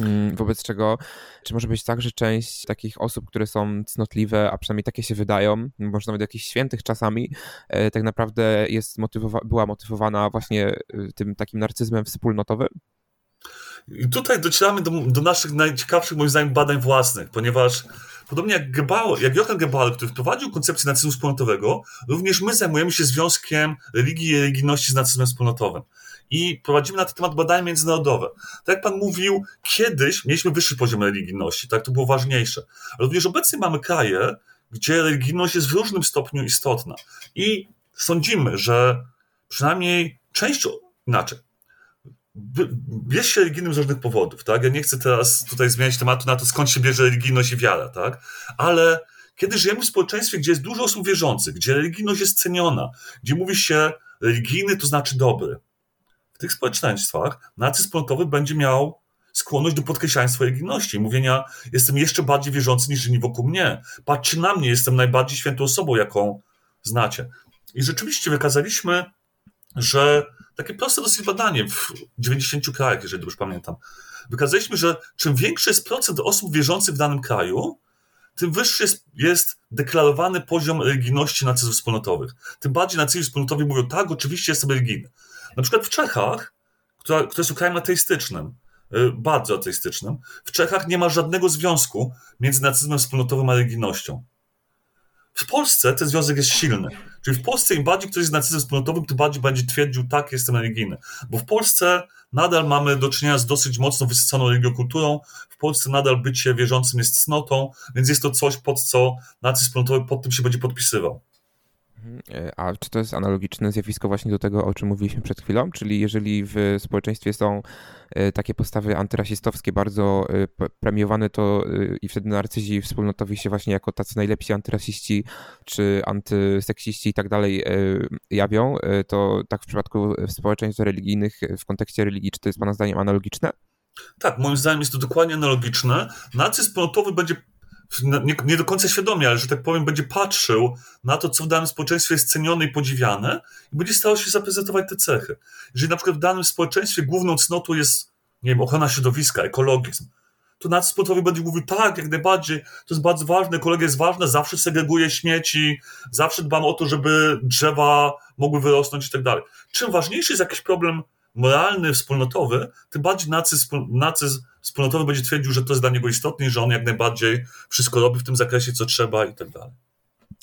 Mm, wobec czego, czy może być tak, że część takich osób, które są cnotliwe, a przynajmniej takie się wydają, może nawet jakichś świętych czasami, e, tak naprawdę jest motywowa była motywowana właśnie e, tym takim narcyzmem wspólnotowym? I tutaj docieramy do, do naszych najciekawszych, moim zdaniem, badań własnych, ponieważ podobnie jak, Gebal, jak Johann Gebal, który wprowadził koncepcję nacyzmu wspólnotowego, również my zajmujemy się związkiem religii i religijności z nacyzmem wspólnotowym i prowadzimy na ten temat badania międzynarodowe. Tak jak pan mówił, kiedyś mieliśmy wyższy poziom religijności, tak to było ważniejsze. Również obecnie mamy kraje, gdzie religijność jest w różnym stopniu istotna. I sądzimy, że przynajmniej część, inaczej, jest się religijnym z różnych powodów, tak? Ja nie chcę teraz tutaj zmieniać tematu na to, skąd się bierze religijność i wiara, tak? Ale kiedy żyjemy w społeczeństwie, gdzie jest dużo osób wierzących, gdzie religijność jest ceniona, gdzie mówi się religijny to znaczy dobry, w tych społeczeństwach nacyzm frontowy będzie miał skłonność do podkreślania swojej religijności, mówienia, jestem jeszcze bardziej wierzący niż inni wokół mnie. Patrzcie na mnie, jestem najbardziej świętą osobą, jaką znacie. I rzeczywiście wykazaliśmy, że takie proste dosyć badanie w 90 krajach, jeżeli dobrze pamiętam, wykazaliśmy, że czym większy jest procent osób wierzących w danym kraju, tym wyższy jest, jest deklarowany poziom religijności nacyzmów wspólnotowych. Tym bardziej nacyzm wspólnotowi mówią, tak, oczywiście jestem religijny. Na przykład w Czechach, która, jest krajem ateistycznym, y, bardzo ateistycznym, w Czechach nie ma żadnego związku między nacyzmem wspólnotowym a religijnością. W Polsce ten związek jest silny. Czyli w Polsce im bardziej ktoś jest nacyzmem wspólnotowym, tym bardziej będzie twierdził, tak, jestem religijny. Bo w Polsce nadal mamy do czynienia z dosyć mocno wysyconą religiokulturą. W Polsce nadal bycie wierzącym jest cnotą, więc jest to coś, pod co nacyzm wspólnotowy pod tym się będzie podpisywał. E, a czy to jest analogiczne zjawisko właśnie do tego, o czym mówiliśmy przed chwilą? Czyli jeżeli w społeczeństwie są e, takie postawy antyrasistowskie bardzo e, premiowane, to i wtedy narcyzi wspólnotowi się właśnie jako tacy najlepsi antyrasiści czy antyseksiści i tak dalej jawią, to tak w przypadku społeczeństw religijnych w kontekście religii, czy to jest pana zdaniem analogiczne? Tak, moim zdaniem jest to dokładnie analogiczne. Nacyzm wspólnotowy będzie nie, nie, do końca świadomie, ale że tak powiem, będzie patrzył na to, co w danym społeczeństwie jest cenione i podziwiane i będzie starał się zaprezentować te cechy. Jeżeli na przykład w danym społeczeństwie główną cnotą jest, nie wiem, ochrona środowiska, ekologizm, to nacyzm sportowy będzie mówił, tak, jak najbardziej, to jest bardzo ważne, ekologia jest ważna, zawsze segreguję śmieci, zawsze dbam o to, żeby drzewa mogły wyrosnąć i tak dalej. Czym ważniejszy jest jakiś problem moralny, wspólnotowy, tym bardziej nacyzm, nacyzm wspólnotowy będzie twierdził, że to jest dla niego istotne i że on jak najbardziej wszystko robi w tym zakresie, co trzeba i tak dalej.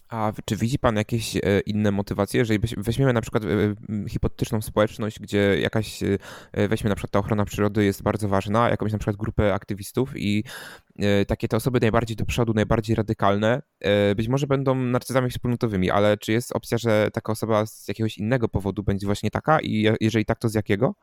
A czy widzi Pan jakieś e, inne motywacje? Jeżeli weźmiemy na przykład e, hipotetyczną społeczność, gdzie jakaś, e, weźmy na przykład ta ochrona przyrody jest bardzo ważna, jakąś na przykład grupę aktywistów i takie te osoby najbardziej do przodu, najbardziej radykalne, być może będą narcyzami wspólnotowymi, ale czy jest opcja, że taka osoba z jakiegoś innego powodu będzie właśnie taka i jeżeli tak, to z jakiego?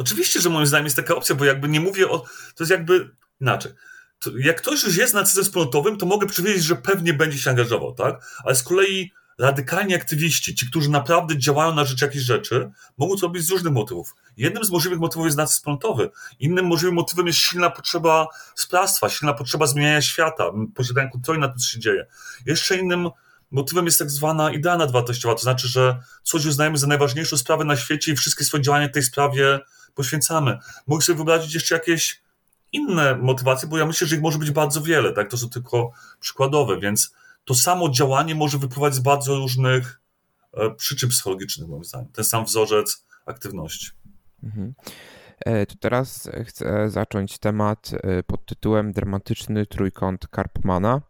Oczywiście, że moim zdaniem jest taka opcja, bo jakby nie mówię o. To jest jakby inaczej. To jak ktoś już jest nacyzmem wspólnotowym, to mogę przewidzieć, że pewnie będzie się angażował, tak? Ale z kolei radykalni aktywiści, ci, którzy naprawdę działają na rzecz jakichś rzeczy, mogą to robić z różnych motywów. Jednym z możliwych motywów jest nacyzm wspólnotowy. Innym możliwym motywem jest silna potrzeba sprawstwa, silna potrzeba zmieniania świata, posiadania kontroli nad tym, co się dzieje. Jeszcze innym motywem jest tak zwana idea nadwartościowa, to znaczy, że coś uznajemy za najważniejszą sprawę na świecie i wszystkie swoje działania w tej sprawie poświęcamy. Mogę sobie wyobrazić jeszcze jakieś inne motywacje, bo ja myślę, że ich może być bardzo wiele, tak? To są tylko przykładowe, więc to samo działanie może wypływać z bardzo różnych e, przyczyn psychologicznych, moim zdaniem. Ten sam wzorzec aktywności. Mhm. E, to teraz chcę zacząć temat e, pod tytułem Dramatyczny trójkąt Karpmana,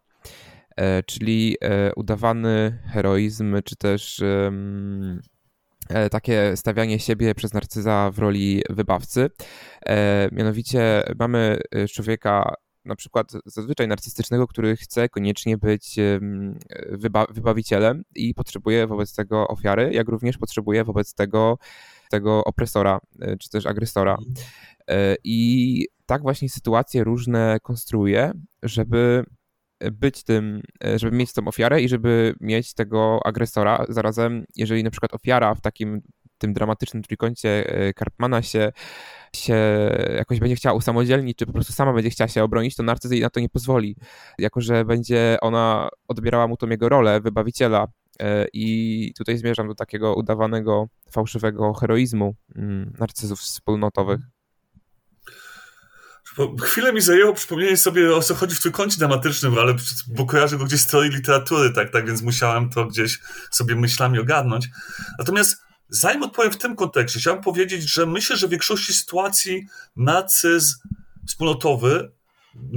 czyli udawany heroizm, czy też takie stawianie siebie przez narcyza w roli wybawcy. E, mianowicie mamy e, człowieka na przykład zazwyczaj narcystycznego, który chce koniecznie być wyba wybawicielem i potrzebuje wobec tego ofiary, jak również potrzebuje wobec tego, tego opresora, czy też agresora. I tak właśnie sytuacje różne konstruuje, żeby być tym, e, żeby mieć tą ofiarę i żeby mieć tego agresora. Zarazem, jeżeli na przykład ofiara w takim tym dramatycznym trójkącie e, Karpmana się, się jakoś będzie chciała usamodzielnić, czy po prostu sama będzie chciała się obronić, to narcyz jej na to nie pozwoli. Jako, że będzie ona odbierała mu tą jego rolę wybawiciela e, i tutaj zmierzam do takiego udawanego, fałszywego heroizmu mm, narcyzów wspólnotowych. Chwilę mi zajęło przypomnienie sobie, o co chodzi w trójkącie dramatycznym, ale bo kojarzę go gdzieś z teorii literatury, tak, tak, więc musiałem to gdzieś sobie myślami ogarnąć. Natomiast zanim odpowiem w tym kontekście, chciałem powiedzieć, że myślę, że w większości sytuacji nacyzm wspólnotowy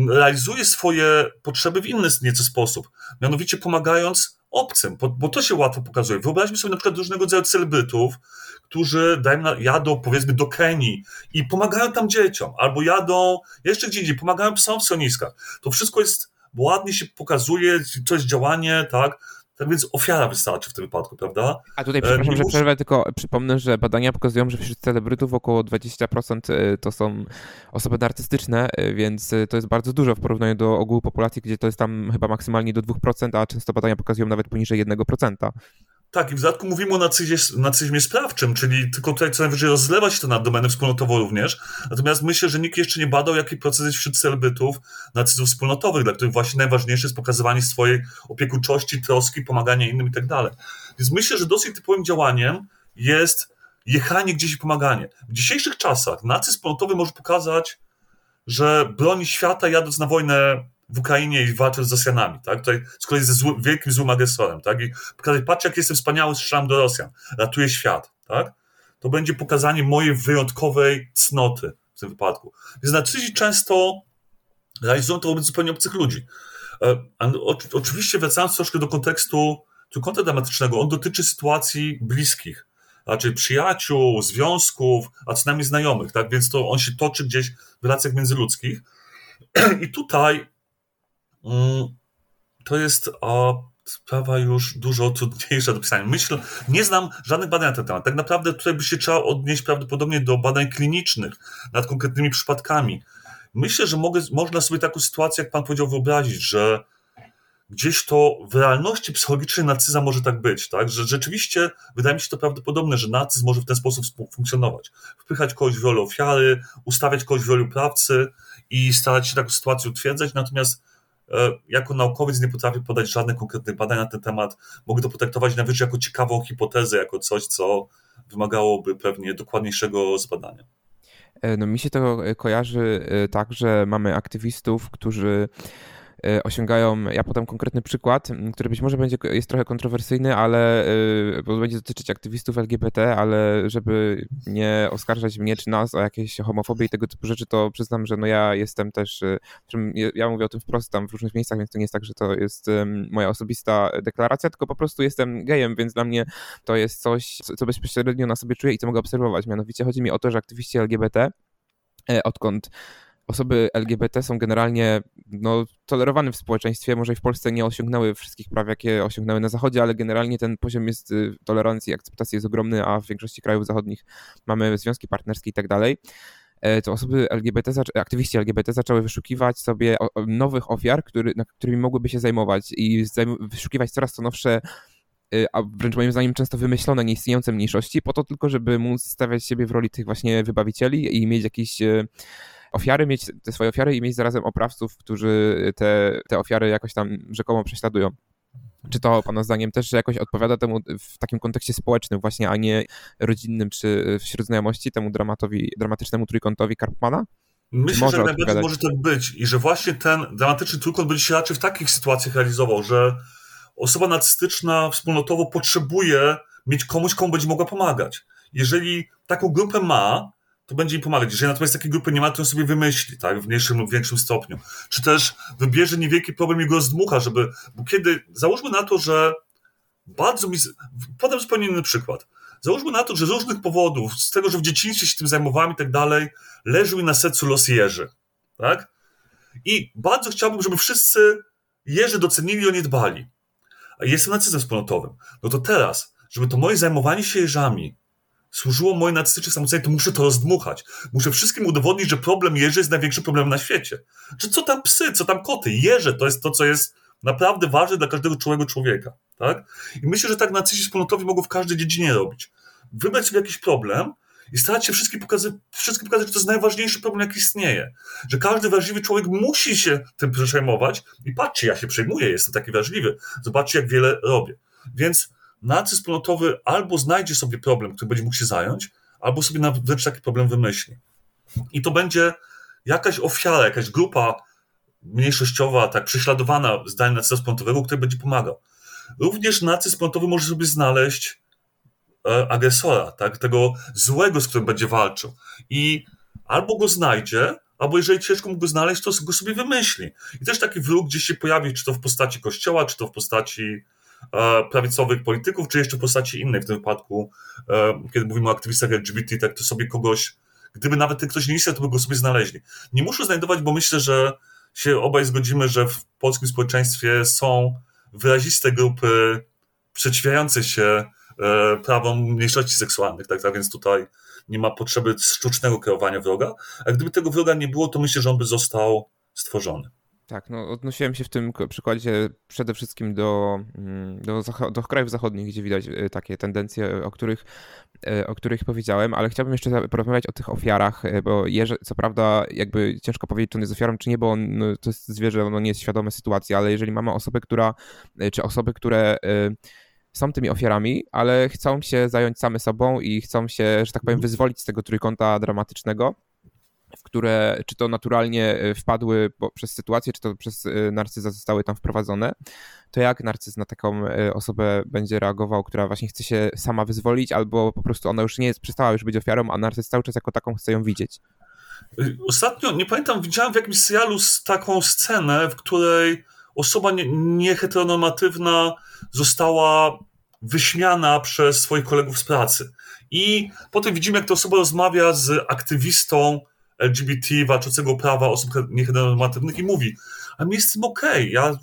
realizuje swoje potrzeby w inny nieco sposób, mianowicie pomagając obcym, bo to się łatwo pokazuje. Wyobraźmy sobie na przykład różnego rodzaju celebrytów, którzy dajmy, jadą powiedzmy do Kenii i pomagają tam dzieciom, albo jadą jeszcze gdzie indziej, pomagają psom w schroniskach. To wszystko jest, ładnie się pokazuje, to jest działanie, tak, tak więc ofiara wystarczy w tym wypadku, prawda? A tutaj przepraszam, że przerwę, tylko przypomnę, że badania pokazują, że wśród celebrytów około 20% e, to są osoby artystyczne, e, więc e, to jest bardzo dużo w porównaniu do ogółu populacji, gdzie to jest tam chyba maksymalnie do 2%, a często badania pokazują nawet poniżej 1%. Tak, i w dodatku mówimy o nacyzmie, nacyzmie sprawczym, czyli tylko tutaj co najwyżej rozlewa się to na domenę wspólnotową również. Natomiast myślę, że nikt jeszcze nie badał, jaki proces jest wśród celebrytów nacyzmów wspólnotowych, dla których właśnie najważniejsze jest pokazywanie swojej opiekuńczości, troski, pomaganie innym i tak dalej. Więc myślę, że dosyć typowym działaniem jest jechanie gdzieś i pomaganie. W dzisiejszych czasach nacyzm wspólnotowy może pokazać, że broni świata jadąc na wojnę w Ukrainie i walczę z Rosjanami, tak? Tutaj z kolei ze wielkim złym agresorem, tak? I pokazać, patrz jak jestem wspaniały, strzelam do Rosjan, ratuję świat, tak? To będzie pokazanie mojej wyjątkowej cnoty w tym wypadku. Więc nacyzi często realizują to wobec zupełnie obcych ludzi. E, oczywiście wracając troszkę do kontekstu trójkąta dramatycznego, on dotyczy sytuacji bliskich, raczej przyjaciół, związków, a co najmniej znajomych, tak? Więc to on się toczy gdzieś w relacjach międzyludzkich. (clears throat) I tutaj to jest a, sprawa już dużo trudniejsza do pisania. Myślę, nie znam żadnych badań na ten temat. Tak naprawdę tutaj by się trzeba odnieść prawdopodobnie do badań klinicznych nad konkretnymi przypadkami. Myślę, że mogę, można sobie taką sytuację, jak pan powiedział, wyobrazić, że gdzieś to w realności psychologicznej narcyza może tak być, tak? Że rzeczywiście wydaje mi się to prawdopodobne, że narcyz może w ten sposób funkcjonować. Wpychać kogoś w rolę ofiary, ustawiać kogoś w rolę prawcy i starać się taką sytuację utwierdzać, natomiast jako naukowiec nie potrafię podać żadnych konkretnych badań na ten temat. Mogę to potraktować najwyżej jako ciekawą hipotezę, jako coś, co wymagałoby pewnie dokładniejszego zbadania. E, no mi się to kojarzy e, tak, że mamy aktywistów, którzy E, osiągają. Ja podam konkretny przykład, który być może będzie jest trochę kontrowersyjny, ale e, bo będzie dotyczyć aktywistów LGBT, ale żeby nie oskarżać mnie czy nas o jakieś homofobię i tego typu rzeczy, to przyznam, że no ja jestem też, e, ja mówię o tym wprost tam w różnych miejscach, więc to nie jest tak, że to jest moja osobista deklaracja, tylko po prostu jestem gejem, więc dla mnie to jest coś, co bezpośrednio na sobie czuję i co mogę obserwować. Mianowicie chodzi mi o to, że aktywiści LGBT odkąd osoby LGBT są generalnie no, tolerowane w społeczeństwie. Może i w Polsce nie osiągnęły wszystkich praw, jakie osiągnęły na Zachodzie, ale generalnie ten poziom jest y, tolerancji i akceptacji jest ogromny, a w większości krajów zachodnich mamy związki partnerskie i tak dalej. E, to osoby LGBT, aktywiści LGBT zaczęły wyszukiwać sobie nowych ofiar, który, którymi mogłyby się zajmować i wyszukiwać coraz to nowsze y, a wręcz moim zdaniem często wymyślone, nieistniejące mniejszości, po to tylko, żeby móc stawiać siebie w roli tych właśnie wybawicieli i mieć jakiś y, ofiary, mieć te swoje ofiary i mieć zarazem oprawców, którzy te, te ofiary jakoś tam rzekomo prześladują. Czy to Pana zdaniem też jakoś odpowiada temu w takim kontekście społecznym właśnie, a nie rodzinnym czy wśród znajomości, temu dramatowi, dramatycznemu trójkątowi Karpmana? Myślę, że najbardziej może tak być i że właśnie ten dramatyczny trójkąt będzie się raczej w takich sytuacjach realizował, że osoba narcystyczna wspólnotowo potrzebuje mieć komuś, komu będzie mogła pomagać. Jeżeli taką grupę ma, to będzie im pomagać. Jeżeli natomiast takiej grupy nie ma, to on sobie wymyśli, tak, w mniejszym lub większym stopniu. Czy też wybierze niewielki problem i go zdmucha, żeby, bo kiedy, załóżmy na to, że bardzo mi, podam zupełnie inny przykład. Załóżmy na to, że z różnych powodów, z tego, że w dzieciństwie się tym zajmowałem i tak dalej, leży mi na sercu los Jerzy, tak? I bardzo chciałbym, żeby wszyscy Jerzy docenili i o nie dbali. A jestem nacyzmem wspólnotowym. No to teraz, żeby to moje zajmowanie się Jerzami służyło moje narcystyczne samocenie, to muszę to rozdmuchać. Muszę wszystkim udowodnić, że problem jeży jest największym problemem na świecie. Czy co tam psy, co tam koty? Jeże to jest to, co jest naprawdę ważne dla każdego czułego człowieka. Tak? I myślę, że tak narcyści wspólnotowi mogą w każdej dziedzinie robić. Wybrać sobie jakiś problem i starać się wszystkim pokazać, wszystkim pokazać, że to jest najważniejszy problem, jaki istnieje. Że każdy wrażliwy człowiek musi się tym przejmować i patrzcie, ja się przejmuję, jestem taki wrażliwy. Zobaczcie, jak wiele robię. Więc narcyz wspólnotowy albo znajdzie sobie problem, który będzie mógł się zająć, albo sobie wręcz taki problem wymyśli. I to będzie jakaś ofiara, jakaś grupa mniejszościowa, tak prześladowana zdaniem narcyza wspólnotowego, który będzie pomagał. Również narcyz wspólnotowy może sobie znaleźć e, agresora, tak, tego złego, z którym będzie walczył. I albo go znajdzie, albo jeżeli ciężko mu go znaleźć, to go sobie wymyśli. I też taki wróg gdzieś się pojawi, czy to w postaci kościoła, czy to w postaci prawicowych polityków, czy jeszcze postaci innej. W tym wypadku, e, kiedy mówimy o aktywistach LGBT, tak to sobie kogoś, gdyby nawet ten ktoś nie istniał, to by go sobie znaleźli. Nie muszę znajdować, bo myślę, że się obaj zgodzimy, że w polskim społeczeństwie są wyraziste grupy przeciwiające się e, prawom mniejszości seksualnych, tak, tak więc tutaj nie ma potrzeby sztucznego kreowania wroga, a gdyby tego wroga nie było, to myślę, że on by został stworzony. Tak, no odnosiłem się w tym przykładzie przede wszystkim do, mm, do, do krajów zachodnich, gdzie widać e, takie tendencje, o których, e, o których powiedziałem, ale chciałbym jeszcze porozmawiać o tych ofiarach, e, bo Jerzy, co prawda jakby ciężko powiedzieć, czy on jest ofiarą, czy nie, bo on, no, to jest zwierzę, ono nie jest świadome sytuacji, ale jeżeli mamy osobę, która, czy osoby, które są tymi ofiarami, ale chcą się zająć same sobą i chcą się, że tak powiem, mhm. wyzwolić z tego trójkąta dramatycznego, w które czy to naturalnie e, wpadły przez sytuację, czy to przez e, narcyza zostały tam wprowadzone, to jak narcyz na taką e, osobę będzie reagował, która właśnie chce się sama wyzwolić, albo po prostu ona już nie jest, przestała już być ofiarą, a narcyz cały czas jako taką chce ją widzieć? Ostatnio, nie pamiętam, widziałem w jakimś serialu taką scenę, w której osoba nieheteronormatywna nie została wyśmiana przez swoich kolegów z pracy. I potem widzimy, jak ta osoba rozmawia z aktywistą LGBT walczącego prawa osób nieheteronormatywnych i mówi, a mi jest z tym okej, okay. ja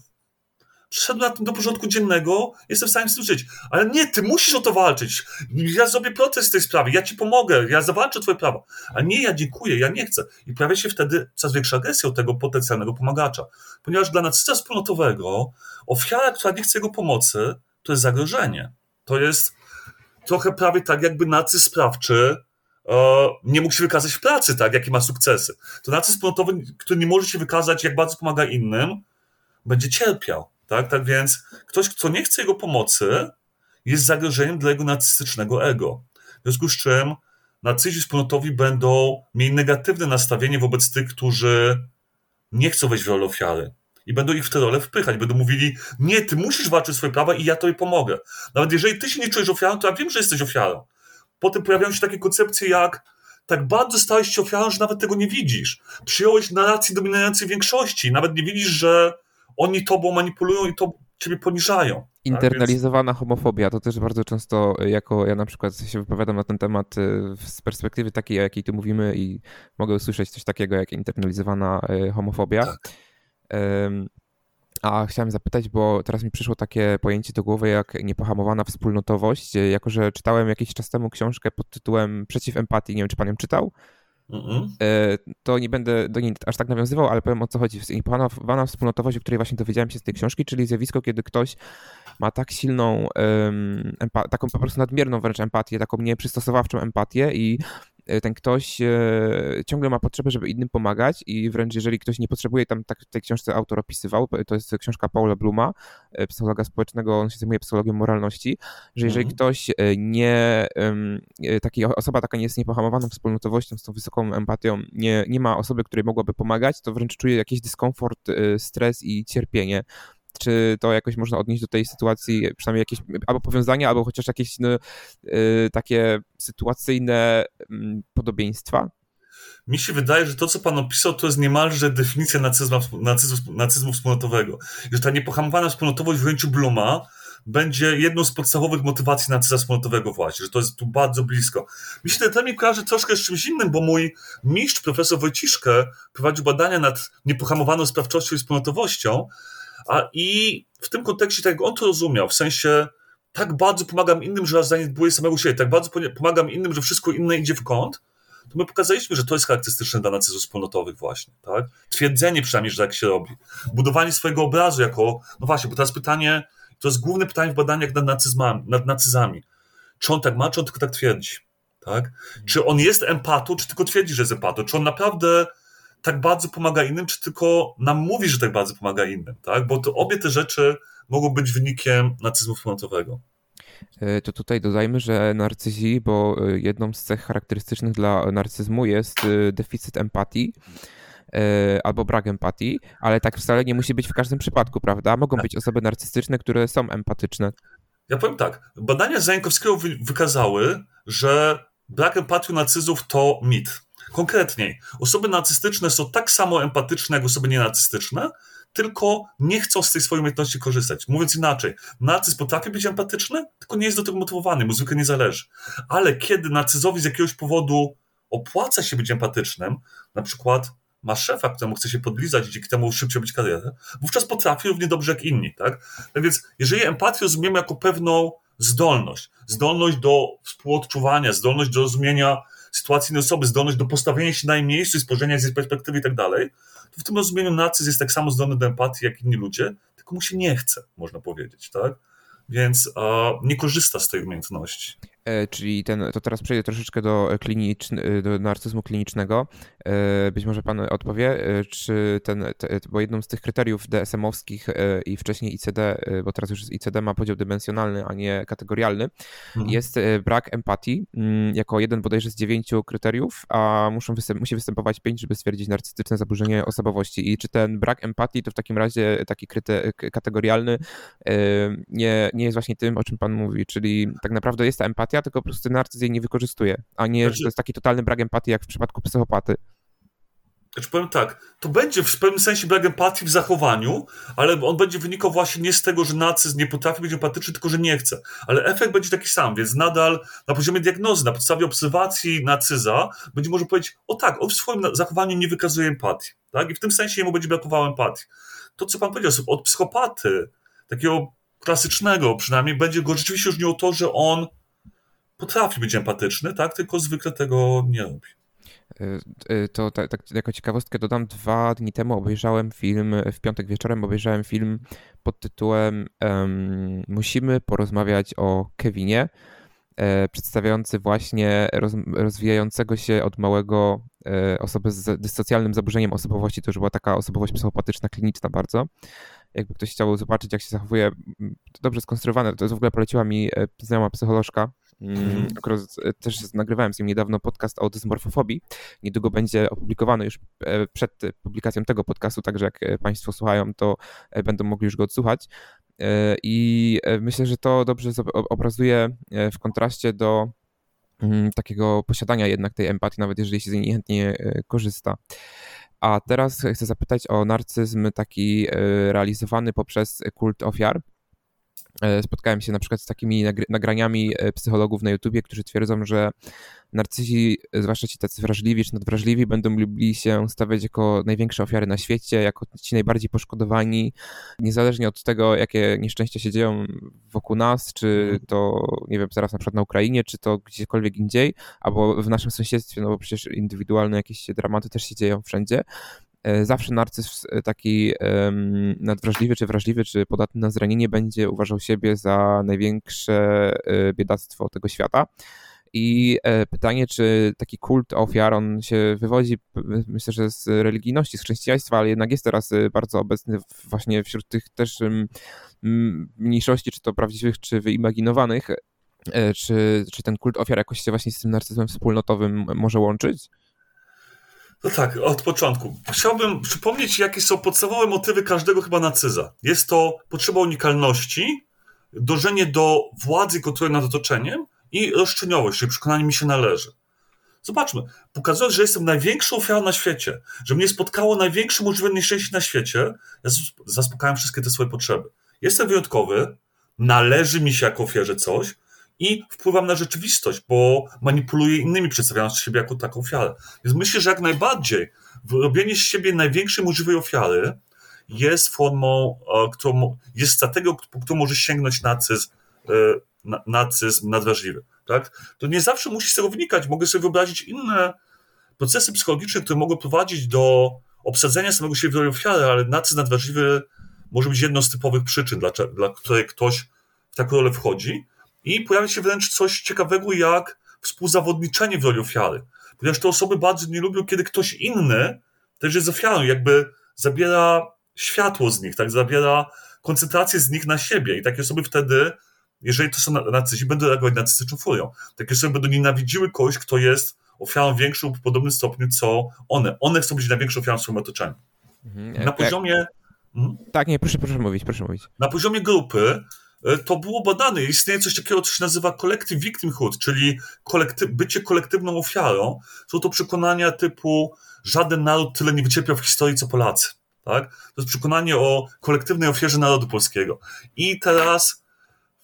przyszedłem na tym do porządku dziennego, jestem w stanie z tym żyć. Ale nie, ty musisz o to walczyć. Ja zrobię protest w tej sprawie, ja ci pomogę, ja zawalczę twoje prawa. A nie, ja dziękuję, ja nie chcę. I pojawia się wtedy coraz większa agresja od tego potencjalnego pomagacza. Ponieważ dla nacysta wspólnotowego ofiara, która nie chce jego pomocy, to jest zagrożenie. To jest trochę prawie tak, jakby nacyst sprawczy nie mógł się wykazać w pracy, tak, jakie ma sukcesy. To nacyst wspólnotowy, który nie może się wykazać, jak bardzo pomaga innym, będzie cierpiał. Tak, tak więc ktoś, kto nie chce jego pomocy, jest zagrożeniem dla jego narcystycznego ego. W związku z czym narcyzi wspólnotowi będą mieli negatywne nastawienie wobec tych, którzy nie chcą wejść w rolę ofiary. I będą ich w tę rolę wpychać. Będą mówili, nie, ty musisz walczyć o swoje prawa i ja tobie pomogę. Nawet jeżeli ty się nie czujesz ofiarą, to ja wiem, że jesteś ofiarą. Potem pojawiają się takie koncepcje jak tak bardzo stałeś się ofiarą, że nawet tego nie widzisz. Przyjąłeś narrację dominującej większości. Nawet nie widzisz, że oni tobą manipulują i to ciebie poniżają. Tak? Internalizowana homofobia to też bardzo często, y, jako ja na przykład się wypowiadam na ten temat y, z perspektywy takiej, o jakiej tu mówimy i mogę usłyszeć coś takiego jak internalizowana y, homofobia. Tak. A chciałem zapytać, bo teraz mi przyszło takie pojęcie do głowy jak niepohamowana wspólnotowość. Jako, że czytałem jakiś czas temu książkę pod tytułem Przeciw empatii, nie wiem, czy pan ją czytał? Mm-hmm. To nie będę do niej aż tak nawiązywał, ale powiem o co chodzi. Niepohamowana wspólnotowość, o której właśnie dowiedziałem się z tej książki, czyli zjawisko, kiedy ktoś ma tak silną, um, empa- taką po prostu nadmierną wręcz empatię, taką nieprzystosowawczą empatię i E, ten ktoś e, ciągle ma potrzebę, żeby innym pomagać i wręcz jeżeli ktoś nie potrzebuje, tam tak w tej książce autor opisywał, to jest książka Paula Bluma, e, psychologa społecznego, on się zajmuje psychologią moralności, że jeżeli mhm. ktoś nie, taki osoba taka nie jest niepohamowaną wspólnotowością, z tą wysoką empatią, nie, nie ma osoby, której mogłaby pomagać, to wręcz czuje jakiś dyskomfort, stres i cierpienie czy to jakoś można odnieść do tej sytuacji, przynajmniej jakieś albo powiązania, albo chociaż jakieś no, y, takie sytuacyjne y, podobieństwa? Mi się wydaje, że to, co pan opisał, to jest niemalże definicja nacyzmu, nacyzmu, nacyzmu wspólnotowego. Że ta niepohamowana wspólnotowość w ujęciu Bluma będzie jedną z podstawowych motywacji nacyzmu wspólnotowego właśnie, że to jest tu bardzo blisko. Mi się ten mi kojarzy troszkę z czymś innym, bo mój mistrz, profesor Wojciszkę, prowadził badania nad niepohamowaną sprawczością i wspólnotowością, a i w tym kontekście, tak jak on to rozumiał, w sensie tak bardzo pomagam innym, że zaniedbuję samego siebie, tak bardzo pomagam innym, że wszystko inne idzie w kąt, to my pokazaliśmy, że to jest charakterystyczne dla nacyzmów wspólnotowych właśnie, tak? Twierdzenie przynajmniej, że tak się robi. Budowanie swojego obrazu jako, no właśnie, bo teraz pytanie, to jest główne pytanie w badaniach nad, nad nacyzami. Czy on tak ma, czy on tylko tak twierdzi, tak? Czy on jest empatą, czy tylko twierdzi, że jest empatą? Czy on naprawdę tak bardzo pomaga innym, czy tylko nam mówi, że tak bardzo pomaga innym, tak? Bo to obie te rzeczy mogą być wynikiem nacyzmu wspólnotowego. E, to tutaj dodajmy, że narcyzi, bo e, jedną z cech charakterystycznych dla narcyzmu jest e, deficyt empatii albo brak empatii, ale tak wcale nie musi być w każdym przypadku, prawda? Mogą być osoby narcystyczne, które są empatyczne. Ja powiem tak. Badania Zajankowskiego wykazały, że brak empatii u narcyzów to mit. Konkretniej, osoby narcystyczne są tak samo empatyczne jak osoby nienarcystyczne, tylko nie chcą z tej swojej umiejętności korzystać. Mówiąc inaczej, narcyz potrafi być empatyczny, tylko nie jest do tego motywowany, mu zwykle nie zależy. Ale kiedy narcyzowi z jakiegoś powodu opłaca się być empatycznym, na przykład ma szefa, któremu chce się podlizać dzięki temu szybciej być karierę, wówczas potrafi równie dobrze jak inni, tak? tak? więc jeżeli empatię rozumiemy jako pewną zdolność, zdolność do współodczuwania, zdolność do rozumienia sytuacji osoby, zdolność do postawienia się na jej miejscu i spojrzenia z jej perspektywy i tak dalej, to w tym rozumieniu narcyz jest tak samo zdolny do empatii jak inni ludzie, tylko mu się nie chce, można powiedzieć, tak? Więc nie korzysta z tej umiejętności. E, czyli ten, to teraz przejdę troszeczkę do, kliniczny, do narcyzmu klinicznego. E, być może pan odpowie, e, czy ten, bo jedną z tych kryteriów DSM-owskich i wcześniej ICD, bo teraz już ICD ma podział dymensjonalny, a nie kategorialny, mhm. jest brak empatii mm, jako jeden bodajże z dziewięciu kryteriów, a muszą występ, musi występować pięć, żeby stwierdzić narcystyczne zaburzenie osobowości. I czy ten brak empatii to w takim razie taki kryte, kategorialny nie, nie jest właśnie tym, o czym pan mówi, czyli tak naprawdę jest ta empatia, tylko po prostu narcyz jej nie wykorzystuje, a nie, znaczy, że to jest taki totalny brak empatii, jak w przypadku psychopaty. Znaczy powiem tak, to będzie w pewnym sensie brak empatii w zachowaniu, ale on będzie wynikał właśnie nie z tego, że nacyz nie potrafi być empatyczny, tylko że nie chce. Ale efekt będzie taki sam, więc nadal na poziomie diagnozy, na podstawie obserwacji nacyza, będzie może powiedzieć, o tak, on w swoim zachowaniu nie wykazuje empatii. Tak? I w tym sensie jemu będzie brakowało empatii. To, co pan powiedział, od psychopaty, takiego klasycznego przynajmniej, będzie go rzeczywiście różniło to, że on potrafi być empatyczny, tak? Tylko zwykle tego nie robi. Y, y, to tak, tak, jako ciekawostkę dodam, dwa dni temu obejrzałem film, w piątek wieczorem obejrzałem film pod tytułem um, Musimy porozmawiać o Kevinie, e, przedstawiający właśnie roz, rozwijającego się od małego e, osobę z dysocjalnym zaburzeniem osobowości, to już była taka osobowość psychopatyczna, kliniczna bardzo. Jakby ktoś chciał zobaczyć, jak się zachowuje, to dobrze skonstruowane, to w ogóle poleciła mi e, znajoma psycholożka, Mm, akurat e, też nagrywałem z nim niedawno podcast o dysmorfofobii. Niedługo będzie opublikowany już e, przed publikacją tego podcastu, także jak e, Państwo słuchają, to będą mogli już go odsłuchać. I myślę, że to dobrze obrazuje w kontraście do mm, takiego posiadania jednak tej empatii, nawet jeżeli się z niej niechętnie korzysta. A teraz chcę zapytać o narcyzm taki realizowany poprzez kult ofiar. E, spotkałem się na przykład z takimi nagraniami e, psychologów na YouTubie, którzy twierdzą, że narcyzi, zwłaszcza ci tacy wrażliwi czy nadwrażliwi, będą lubili się stawiać jako największe ofiary na świecie, jako ci najbardziej poszkodowani, niezależnie od tego, jakie nieszczęścia się dzieją wokół nas, czy mhm. to, nie wiem, teraz na przykład na Ukrainie, czy to gdziekolwiek indziej, albo w naszym sąsiedztwie, no bo przecież indywidualne jakieś dramaty też się dzieją wszędzie. E, zawsze narcyz e, taki nadwrażliwy, czy wrażliwy, czy podatny na zranienie będzie uważał siebie za największe e, biedactwo tego świata. I pytanie, czy taki kult ofiar, on się wywodzi, myślę, że z religijności, z chrześcijaństwa, ale jednak jest teraz bardzo obecny właśnie wśród tych też mniejszości, czy to prawdziwych, czy wyimaginowanych. Czy, czy ten kult ofiar jakoś się właśnie z tym narcyzmem wspólnotowym może łączyć? No tak, od początku. Chciałbym przypomnieć, jakie są podstawowe motywy każdego chyba nacyza. Jest to potrzeba unikalności, dążenie do władzy i kontroli nad otoczeniem i roszczeniowość, czyli przekonanie mi się należy. Zobaczmy, pokazując, że jestem największą ofiarą na świecie, że mnie spotkało największe możliwe nieszczęście na świecie, ja zaspokajam wszystkie te swoje potrzeby. Jestem wyjątkowy, należy mi się jako ofierze coś, i wpływam na rzeczywistość, bo manipuluję innymi, przedstawiając siebie jako taką ofiarę. Więc myślę, że jak najbardziej robienie z siebie największej możliwej ofiary jest formą, e, którą, jest strategią, po którą może sięgnąć nacyzm, e, nacyzm nadwrażliwy. Tak? To nie zawsze musi z tego wynikać. Mogę sobie wyobrazić inne procesy psychologiczne, które mogą prowadzić do obsadzenia samego siebie w roli ofiary, ale nacyzm nadwrażliwy może być jedną z typowych przyczyn, dla, dla której ktoś w taką rolę wchodzi. I pojawia się wręcz coś ciekawego jak współzawodniczenie w roli ofiary. Ponieważ te osoby bardzo nie lubią, kiedy ktoś inny też jest ofiarą, jakby zabiera światło z nich, tak, zabiera koncentrację z nich na siebie. I takie osoby wtedy, jeżeli to są nacyści, będą reagować narcystyczną furią. Takie osoby będą nienawidziły kogoś, kto jest ofiarą większą lub w podobnym stopniu, co one. One chcą być największą ofiarą w swoim otoczeniu. Mhm, na poziomie... Mhm. Tak, nie, proszę, proszę mówić, proszę mówić. Na poziomie grupy to było badane. Istnieje coś takiego, co się nazywa collective victimhood, czyli kolekty bycie kolektywną ofiarą. Są to przekonania typu żaden naród tyle nie wycierpiał w historii, co Polacy. Tak? To jest przekonanie o kolektywnej ofierze narodu polskiego. I teraz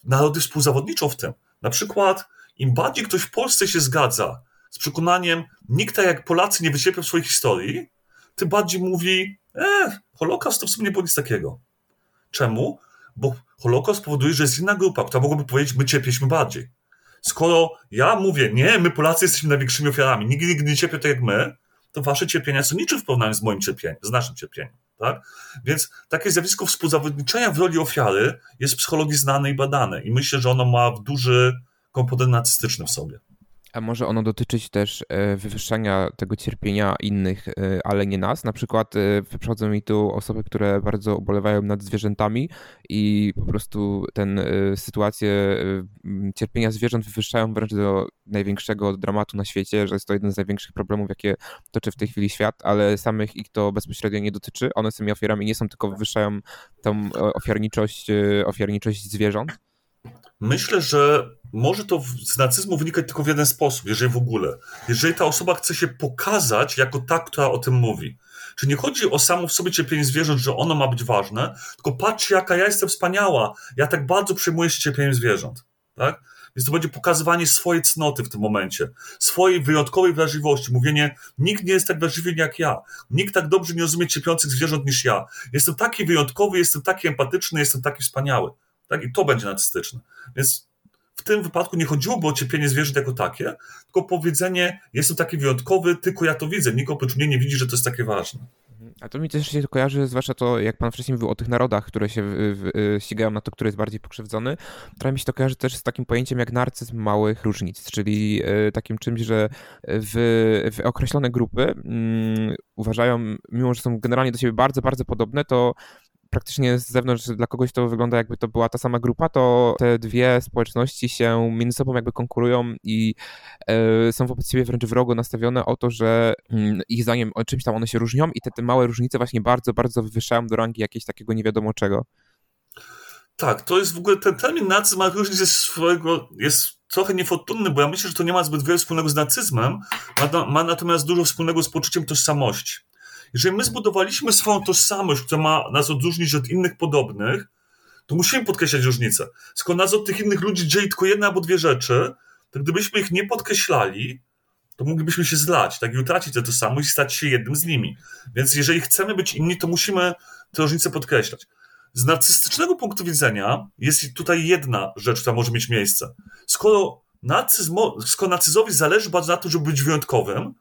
narody współzawodniczą w tym. Na przykład, im bardziej ktoś w Polsce się zgadza z przekonaniem, nikt tak jak Polacy nie wycierpiał w swojej historii, tym bardziej mówi, e, Holokaust to w sumie nie było nic takiego. Czemu? Bo Holokaust powoduje, że jest inna grupa, która mogłaby powiedzieć, my cierpieliśmy bardziej. Skoro ja mówię, nie, my Polacy jesteśmy największymi ofiarami, nikt nigdy nie cierpiał tak jak my, to wasze cierpienia są niczym w porównaniu z moim cierpieniem, z naszym cierpieniem. Tak? Więc takie zjawisko współzawodniczenia w roli ofiary jest w psychologii znane i badane i myślę, że ono ma duży komponent narcystyczny w sobie. A może ono dotyczyć też e, wywyższania tego cierpienia innych, e, ale nie nas? Na przykład e, przychodzą mi tu osoby, które bardzo ubolewają nad zwierzętami i po prostu ten sytuację cierpienia zwierząt wywyższają wręcz do największego dramatu na świecie, że jest to jeden z największych problemów, jakie toczy w tej chwili świat, ale samych ich to bezpośrednio nie dotyczy. One tymi ofiarami nie są, tylko wywyższają tą ofiarniczość, ofiarniczość zwierząt. Myślę, że może to z nacyzmu wynikać tylko w jeden sposób, jeżeli w ogóle. Jeżeli ta osoba chce się pokazać jako ta, która o tym mówi. Czy nie chodzi o samo w sobie cierpienie zwierząt, że ono ma być ważne, tylko patrzcie, jaka ja jestem wspaniała. Ja tak bardzo przejmuję się cierpieniem zwierząt. Tak? Więc to będzie pokazywanie swojej cnoty w tym momencie, swojej wyjątkowej wrażliwości. Mówienie, nikt nie jest tak wrażliwy jak ja. Nikt tak dobrze nie rozumie cierpiących zwierząt niż ja. Jestem taki wyjątkowy, jestem taki empatyczny, jestem taki wspaniały. Tak? I to będzie narcystyczne. Więc w tym wypadku nie chodziłoby o cierpienie zwierząt jako takie, tylko powiedzenie, jestem taki wyjątkowy, tylko ja to widzę, nikt oprócz mnie nie widzi, że to jest takie ważne. A to mi też się kojarzy, zwłaszcza to, jak pan wcześniej mówił o tych narodach, które się ścigają na to, który jest bardziej pokrzywdzony. Trochę mi się to kojarzy też z takim pojęciem jak narcyzm małych różnic, czyli y, takim czymś, że w, w określone grupy mm, uważają, mimo że są generalnie do siebie bardzo, bardzo podobne, to praktycznie z zewnątrz dla kogoś to wygląda jakby to była ta sama grupa, to te dwie społeczności się między sobą jakby konkurują i e, są wobec siebie wręcz wrogo nastawione o to, że mm, ich zdaniem o czymś tam one się różnią i te, te małe różnice właśnie bardzo, bardzo wywyższają do rangi jakiegoś takiego nie wiadomo czego. Tak, to jest w ogóle ten termin nacyzm ma różnic jest swojego, jest trochę niefortunny, bo ja myślę, że to nie ma zbyt wiele wspólnego z nacyzmem, ma, ma natomiast dużo wspólnego z poczuciem tożsamości. Jeżeli my zbudowaliśmy swoją tożsamość, która ma nas odróżnić od innych podobnych, to musimy podkreślać różnice. Skoro nas od tych innych ludzi dzieli tylko jedna albo dwie rzeczy, to gdybyśmy ich nie podkreślali, to moglibyśmy się zlać, tak i utracić tę tożsamość i stać się jednym z nimi. Więc jeżeli chcemy być inni, to musimy te różnice podkreślać. Z narcystycznego punktu widzenia jest tutaj jedna rzecz, która może mieć miejsce. Skoro, nacyzm, skoro narcyzowi zależy bardzo na tym, żeby być wyjątkowym,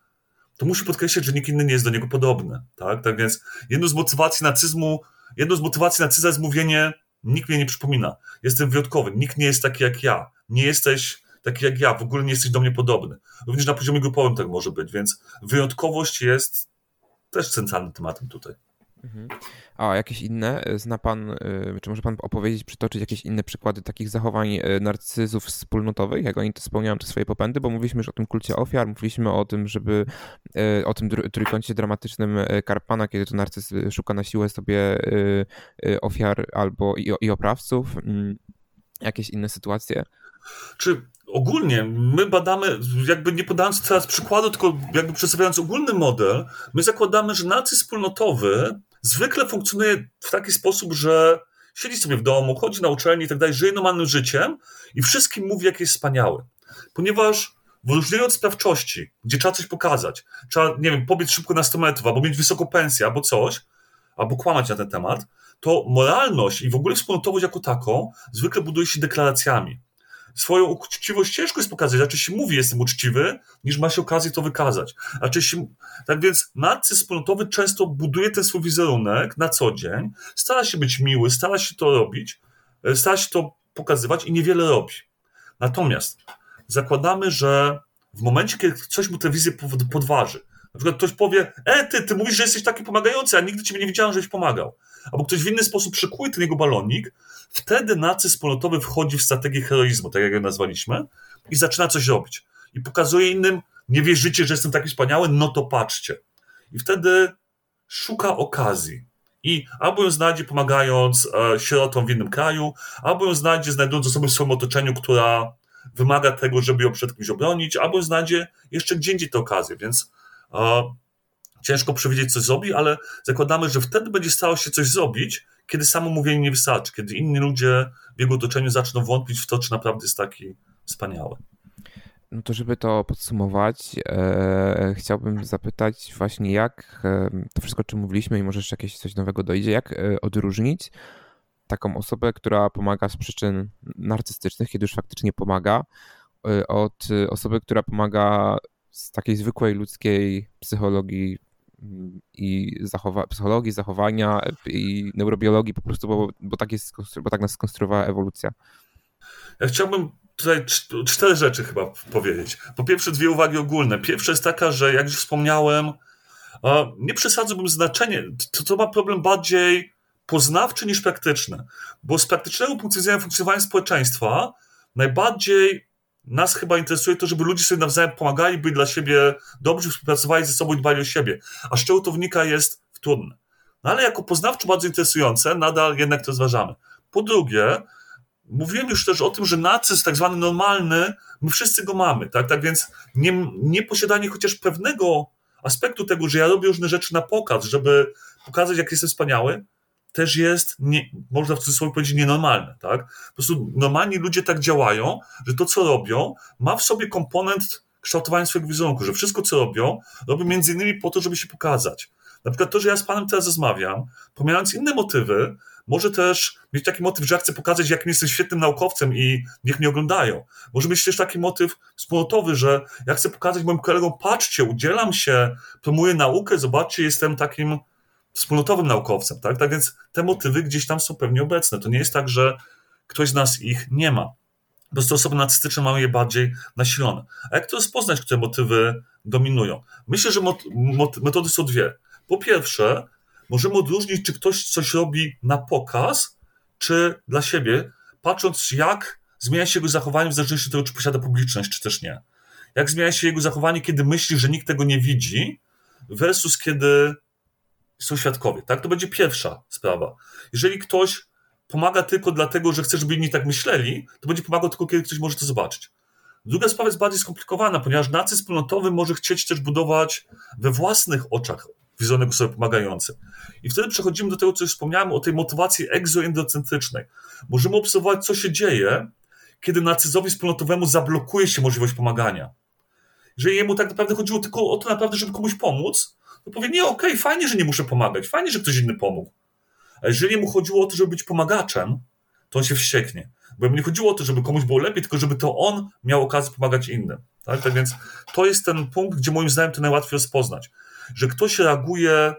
to musi podkreślać, że nikt inny nie jest do niego podobny. Tak, tak więc jedną z motywacji nacyzmu, jedną z motywacji nacyzmu jest mówienie, nikt mnie nie przypomina, jestem wyjątkowy, nikt nie jest taki jak ja, nie jesteś taki jak ja, w ogóle nie jesteś do mnie podobny. Również na poziomie grupowym tak może być, więc wyjątkowość jest też centralnym tematem tutaj. Mhm. A jakieś inne zna pan, y, czy może pan opowiedzieć, przytoczyć jakieś inne przykłady takich zachowań y, narcyzów wspólnotowych, jak oni to spełniają te swoje popędy, bo mówiliśmy już o tym kulcie ofiar, mówiliśmy o tym, żeby y, o tym trójkącie dramatycznym Karpana, kiedy to narcyz szuka na siłę sobie ofiar albo i, i oprawców. Mm, jakieś inne sytuacje? Czy ogólnie my badamy, jakby nie podając teraz przykładu, tylko jakby przedstawiając ogólny model, my zakładamy, że narcyz wspólnotowy zwykle funkcjonuje w taki sposób, że siedzi sobie w domu, chodzi na uczelnię i tak dalej, żyje normalnym życiem i wszystkim mówi, jak jest wspaniały. Ponieważ w od sprawczości, gdzie trzeba coś pokazać, trzeba, nie wiem, pobiec szybko na 100 metrów, albo mieć wysoką pensję, albo coś, albo kłamać na ten temat, to moralność i w ogóle wspólnotowość jako taką zwykle buduje się deklaracjami swoją uczciwość ciężko jest pokazać. Raczej się mówi, jestem uczciwy, niż ma się okazję to wykazać. Raczej się, tak więc narcyz wspólnotowy często buduje ten swój wizerunek na co dzień, stara się być miły, stara się to robić, e, stara się to pokazywać i niewiele robi. Natomiast zakładamy, że w momencie, kiedy coś mu tę wizję podważy, na przykład ktoś powie, e, ty, ty mówisz, że jesteś taki pomagający, a nigdy ciebie nie widziałem, żebyś pomagał. Albo ktoś w inny sposób przykuje ten jego balonik, wtedy nacyz wspólnotowy wchodzi w strategię heroizmu, tak jak ją nazwaliśmy, i zaczyna coś robić. I pokazuje innym, nie wierzycie, że jestem taki wspaniały, no to patrzcie. I wtedy szuka okazji. I albo ją znajdzie pomagając e, sierotom w innym kraju, albo ją znajdzie znajdując osobę w swoim otoczeniu, która wymaga tego, żeby ją przed kimś obronić, albo ją znajdzie jeszcze gdzie indziej tę okazję. Więc e, ciężko przewidzieć, co zrobi, ale zakładamy, że wtedy będzie stało się coś zrobić, kiedy samo mówienie nie wystarczy, kiedy inni ludzie w jego otoczeniu zaczną wątpić w to, czy naprawdę jest taki wspaniały. No to żeby to podsumować, e, chciałbym zapytać właśnie jak e, to wszystko, o czym mówiliśmy i może jeszcze jakieś coś nowego dojdzie, jak e, odróżnić taką osobę, która pomaga z przyczyn narcystycznych, kiedy już faktycznie pomaga, e, od osoby, która pomaga z takiej zwykłej ludzkiej psychologii i zachowa psychologii, zachowania i neurobiologii po prostu, bo, bo, tak jest, bo tak nas skonstruowała ewolucja. Ja chciałbym tutaj cztery rzeczy chyba powiedzieć. Po pierwsze, dwie uwagi ogólne. Pierwsza jest taka, że jak już wspomniałem, nie przesadzałbym znaczenie. To, to ma problem bardziej poznawczy niż praktyczny. Bo z praktycznego punktu widzenia funkcjonowania społeczeństwa najbardziej nas chyba interesuje to, żeby ludzie sobie nawzajem pomagali, byli dla siebie dobrzy, współpracowali ze sobą i dbali o siebie. A z czego to jest wtórne. No ale jako poznawczo bardzo interesujące, nadal jednak to zważamy. Po drugie, mówiłem już też o tym, że nacyzm tak zwany normalny, my wszyscy go mamy, tak? Tak więc nie, nie posiadanie chociaż pewnego aspektu tego, że ja robię różne rzeczy na pokaz, żeby pokazać, jak jestem wspaniały, też jest, nie, można w cudzysłowie powiedzieć, nienormalne. Tak? Po prostu normalni ludzie tak działają, że to, co robią, ma w sobie komponent kształtowania swojego wizerunku, że wszystko, co robią, robią między innymi po to, żeby się pokazać. Na przykład to, że ja z panem teraz rozmawiam, pomijając inne motywy, może też mieć taki motyw, że ja chcę pokazać, jakim jestem świetnym naukowcem i niech mnie oglądają. Może mieć też taki motyw wspólnotowy, że ja chcę pokazać moim kolegom, patrzcie, udzielam się, promuję naukę, zobaczcie, jestem takim wspólnotowym naukowcem, tak? Tak więc te motywy gdzieś tam są pewnie obecne. To nie jest tak, że ktoś z nas ich nie ma. Po prostu osoby narcystyczne mają je bardziej nasilone. A jak to rozpoznać, które motywy dominują? Myślę, że metody są dwie. Po pierwsze, możemy odróżnić, czy ktoś coś robi na pokaz, czy dla siebie, patrząc jak zmienia się jego zachowanie w zależności od tego, czy posiada publiczność, czy też nie. Jak zmienia się jego zachowanie, kiedy myśli, że nikt tego nie widzi, versus kiedy są świadkowie. Tak? To będzie pierwsza sprawa. Jeżeli ktoś pomaga tylko dlatego, że chce, żeby inni tak myśleli, to będzie pomagał tylko, kiedy ktoś może to zobaczyć. Druga sprawa jest bardziej skomplikowana, ponieważ nacy wspólnotowy może chcieć też budować we własnych oczach wizerunek osoby pomagającej. I wtedy przechodzimy do tego, co już wspomniałem, o tej motywacji egzoendocentrycznej. Możemy obserwować, co się dzieje, kiedy narcyzowi wspólnotowemu zablokuje się możliwość pomagania. Jeżeli jemu tak naprawdę chodziło tylko o to naprawdę, żeby komuś pomóc, to powie, nie, okej, okay, fajnie, że nie muszę pomagać, fajnie, że ktoś inny pomógł. A jeżeli mu chodziło o to, żeby być pomagaczem, to on się wścieknie. Bo mu nie chodziło o to, żeby komuś było lepiej, tylko żeby to on miał okazję pomagać innym. Tak, tak więc to jest ten punkt, gdzie moim zdaniem to najłatwiej rozpoznać. Że ktoś reaguje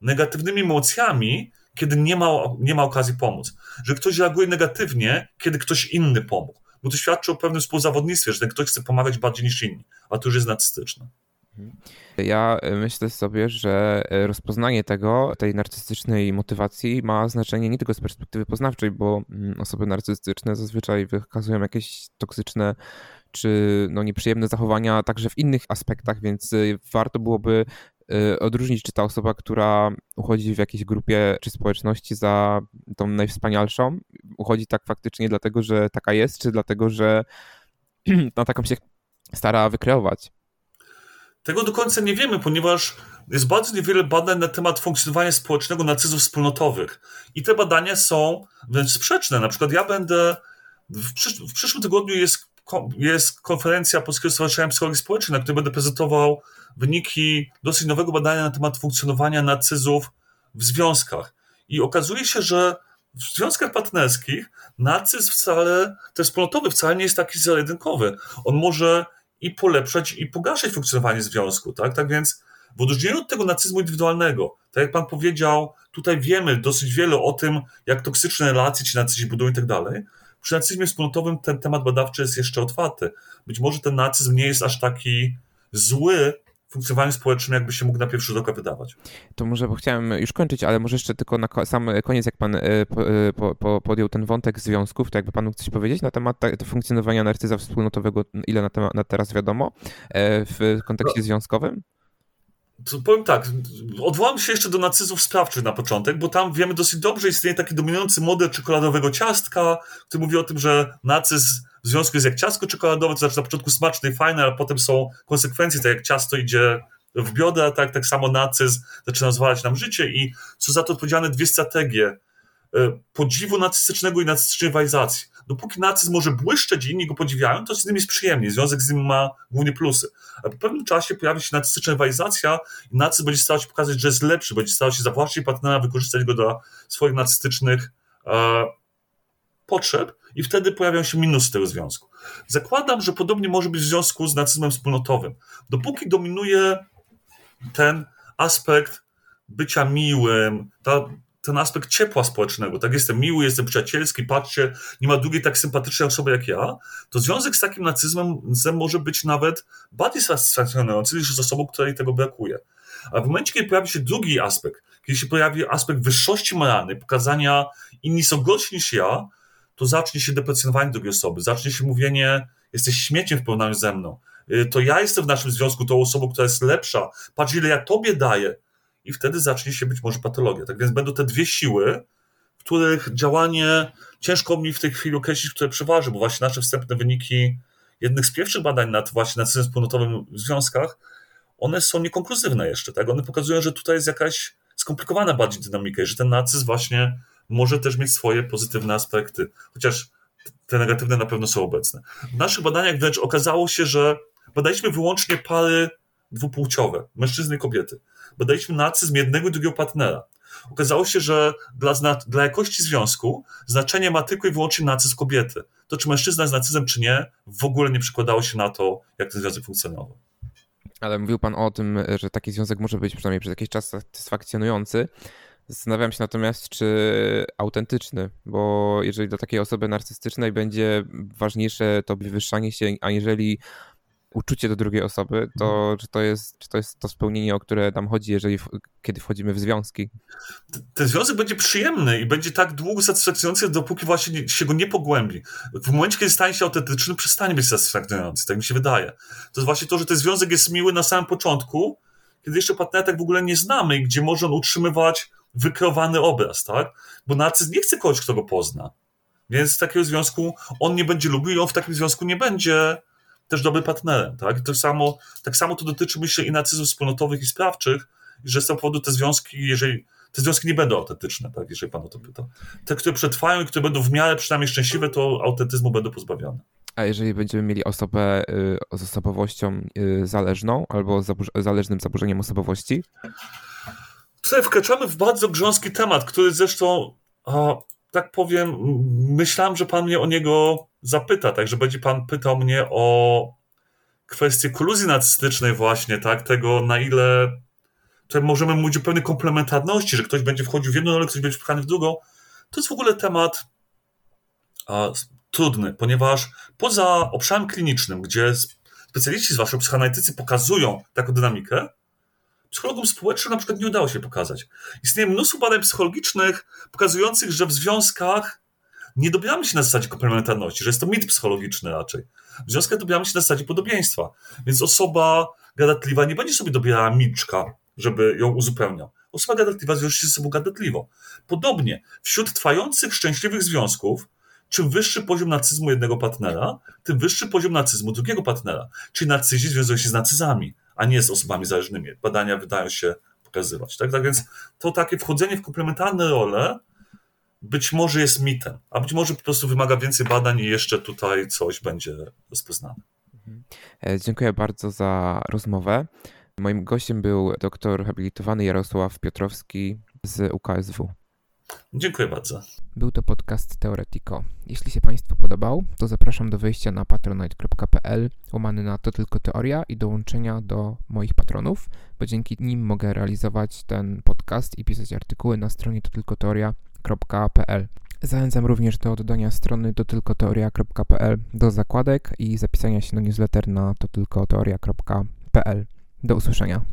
negatywnymi emocjami, kiedy nie ma, nie ma okazji pomóc. Że ktoś reaguje negatywnie, kiedy ktoś inny pomógł. Bo to świadczy o pewnym współzawodnictwie, że ten ktoś chce pomagać bardziej niż inni. A to już jest narcystyczne. Ja e, myślę sobie, że e, rozpoznanie tego, tej narcystycznej motywacji ma znaczenie nie tylko z perspektywy poznawczej, bo mm, osoby narcystyczne zazwyczaj wykazują jakieś toksyczne czy no, nieprzyjemne zachowania także w innych aspektach, więc e, warto byłoby odróżnić, czy ta osoba, która uchodzi w jakiejś grupie czy społeczności za tą najwspanialszą, uchodzi tak faktycznie dlatego, że taka jest, czy dlatego, że (clears throat) na taką się stara wykreować. Tego do końca nie wiemy, ponieważ jest bardzo niewiele badań na temat funkcjonowania społecznego narcyzów wspólnotowych. I te badania są wręcz sprzeczne. Na przykład ja będę. W, przysz w przyszłym tygodniu jest, jest konferencja Polskiego Stowarzyszenia Psychologii Społecznej, na której będę prezentował wyniki dosyć nowego badania na temat funkcjonowania narcyzów w związkach. I okazuje się, że w związkach partnerskich narcyzm wcale, ten wspólnotowy wcale nie jest taki zero-jedynkowy. On może i polepszać i pogarszać funkcjonowanie związku. Tak, tak więc w odróżnieniu od tego nacyzmu indywidualnego, tak jak pan powiedział, tutaj wiemy dosyć wiele o tym, jak toksyczne relacje ci nacyzi budują i tak dalej. Przy nacyzmie wspólnotowym ten temat badawczy jest jeszcze otwarty. Być może ten nacyzm nie jest aż taki zły funkcjonowaniu społecznym, jakby się mógł na pierwszy rzut oka wydawać. To może, bo chciałem już kończyć, ale może jeszcze tylko na sam koniec, jak pan e, e, po, po, podjął ten wątek związków, to jakby pan mógł coś powiedzieć na temat funkcjonowania narcyza wspólnotowego, ile na, temat, na teraz wiadomo, e, w kontekście no. związkowym? To powiem tak, odwołam się jeszcze do nacyzów sprawczych na początek, bo tam wiemy dosyć dobrze, istnieje taki dominujący model czekoladowego ciastka, który mówi o tym, że nacyzm w związku jest jak ciastko czekoladowe, to znaczy na początku smaczne i fajne, ale potem są konsekwencje, tak jak ciasto idzie w biodę, tak, tak samo nacyzm zaczyna zwalać nam życie i są za to odpowiedzialne dwie strategie e, podziwu nacystycznego i nacystycznej walizacji. Dopóki nacyzm może błyszczeć i inni go podziwiają, to z nim jest przyjemnie. Związek z nim ma głównie plusy. A po pewnym czasie pojawi się nacystyczna rywalizacja i nacyzm będzie starał się pokazać, że jest lepszy, będzie starał się zawłaszczyć partnera, wykorzystać go do swoich nacystycznych e, potrzeb i wtedy pojawiają się minusy tego związku. Zakładam, że podobnie może być w związku z nacyzmem wspólnotowym. Dopóki dominuje ten aspekt bycia miłym, ta ten aspekt ciepła społecznego, tak jestem miły, jestem przyjacielski, patrzcie, nie ma drugiej tak sympatycznej osoby jak ja, to związek z takim nacyzmem może być nawet bardziej satysfakcjonujący niż z osobą, której tego brakuje. A w momencie, kiedy pojawi się drugi aspekt, kiedy się pojawi aspekt wyższości moralnej, pokazania inni są gorsi niż ja, to zacznie się deprecjonowanie drugiej osoby, zacznie się mówienie, jesteś śmieciem w porównaniu ze mną, y, to ja jestem w naszym związku tą osobą, która jest lepsza, patrz ile ja tobie daję, i wtedy zacznie się być może patologia. Tak więc będą te dwie siły, których działanie ciężko mi w tej chwili określić, które przeważy, bo właśnie nasze wstępne wyniki jednych z pierwszych badań nad właśnie nacyzmem wspólnotowym w związkach, one są niekonkluzywne jeszcze, tak? One pokazują, że tutaj jest jakaś skomplikowana bardziej dynamika i że ten nacyzm właśnie może też mieć swoje pozytywne aspekty, chociaż te negatywne na pewno są obecne. W naszych badaniach wręcz okazało się, że badaliśmy wyłącznie pary dwupłciowe, mężczyzny i kobiety. Badaliśmy nacyzm jednego i drugiego partnera. Okazało się, że dla, dla jakości związku znaczenie ma tylko i wyłącznie nacyzm kobiety. To, czy mężczyzna jest nacyzmem, czy nie, w ogóle nie przekładało się na to, jak ten związek funkcjonował. Ale mówił Pan o tym, że taki związek może być przynajmniej przez jakiś czas satysfakcjonujący. Zastanawiam się natomiast, czy autentyczny, bo jeżeli dla takiej osoby narcystycznej będzie ważniejsze to wywyższanie się, aniżeli uczucie do drugiej osoby, to mhm. czy to jest, czy to, jest to spełnienie, o które nam chodzi, jeżeli kiedy wchodzimy w związki? Ten związek będzie przyjemny i będzie tak długo satysfakcjonujący, dopóki właśnie się go nie pogłębi. W momencie, kiedy stanie się autentyczny, przestanie być satysfakcjonujący, tak mi się wydaje. To jest właśnie to, że ten związek jest miły na samym początku, kiedy jeszcze partnera tak w ogóle nie znamy i gdzie może on utrzymywać wykreowany obraz, tak? Bo narcyz nie chce kogoś, kto go pozna. Więc takiego związku on nie będzie lubił i on w takim związku nie będzie też dobrym partnerem. Tak? To samo, tak samo to dotyczy, myślę, i nacyzmów wspólnotowych i sprawczych, że z tego powodu te związki, jeżeli te związki nie będą autentyczne, tak, jeżeli pan o to pyta. Te, które przetrwają i które będą w miarę przynajmniej szczęśliwe, to autentyzmu będą pozbawione. A jeżeli będziemy mieli osobę y, z osobowością y, zależną albo zależnym zaburzeniem osobowości? Tutaj wkraczamy w bardzo grząski temat, który zresztą, a, tak powiem, myślałem, że pan mnie o niego zapyta, także będzie pan pytał mnie o kwestię koluzji narcystycznej właśnie, tak, tego na ile tutaj możemy mówić o pewnej komplementarności, że ktoś będzie wchodził w jedną rolę, ktoś będzie wpchany w drugą. To jest w ogóle temat a, trudny, ponieważ poza obszarem klinicznym, gdzie specjaliści, zwłaszcza psychoanalitycy, pokazują taką dynamikę, psychologom społecznym na przykład nie udało się pokazać. Istnieje mnóstwo badań psychologicznych pokazujących, że w związkach nie dobieramy się na zasadzie komplementarności, że jest to mit psychologiczny raczej. W związkach dobieramy się na zasadzie podobieństwa. Więc osoba gadatliwa nie będzie sobie dobierała milczka, żeby ją uzupełniał. Osoba gadatliwa zwiąże się ze sobą gadatliwo. Podobnie, wśród trwających szczęśliwych związków, czym wyższy poziom narcyzmu jednego partnera, tym wyższy poziom narcyzmu drugiego partnera. Czyli narcyzi związują się z narcyzami, a nie z osobami zależnymi. Badania wydają się pokazywać. Tak, tak więc to takie wchodzenie w komplementarne role być może jest mitem, a być może po prostu wymaga więcej badań i jeszcze tutaj coś będzie rozpoznane. Mhm. E, dziękuję bardzo za rozmowę. Moim gościem był doktor habilitowany Jarosław Piotrowski z UKSW. Dziękuję bardzo. Był to podcast Teoretiko. Jeśli się Państwu podobał, to zapraszam do wejścia na patronite.pl łamany na to tylko teoria i dołączenia do moich patronów, bo dzięki nim mogę realizować ten podcast i pisać artykuły na stronie to tylko teoria teoria.pl. Zachęcam również do dodania strony totylkoteoria.pl do zakładek i zapisania się na newsletter na totylkoteoria.pl. Do usłyszenia.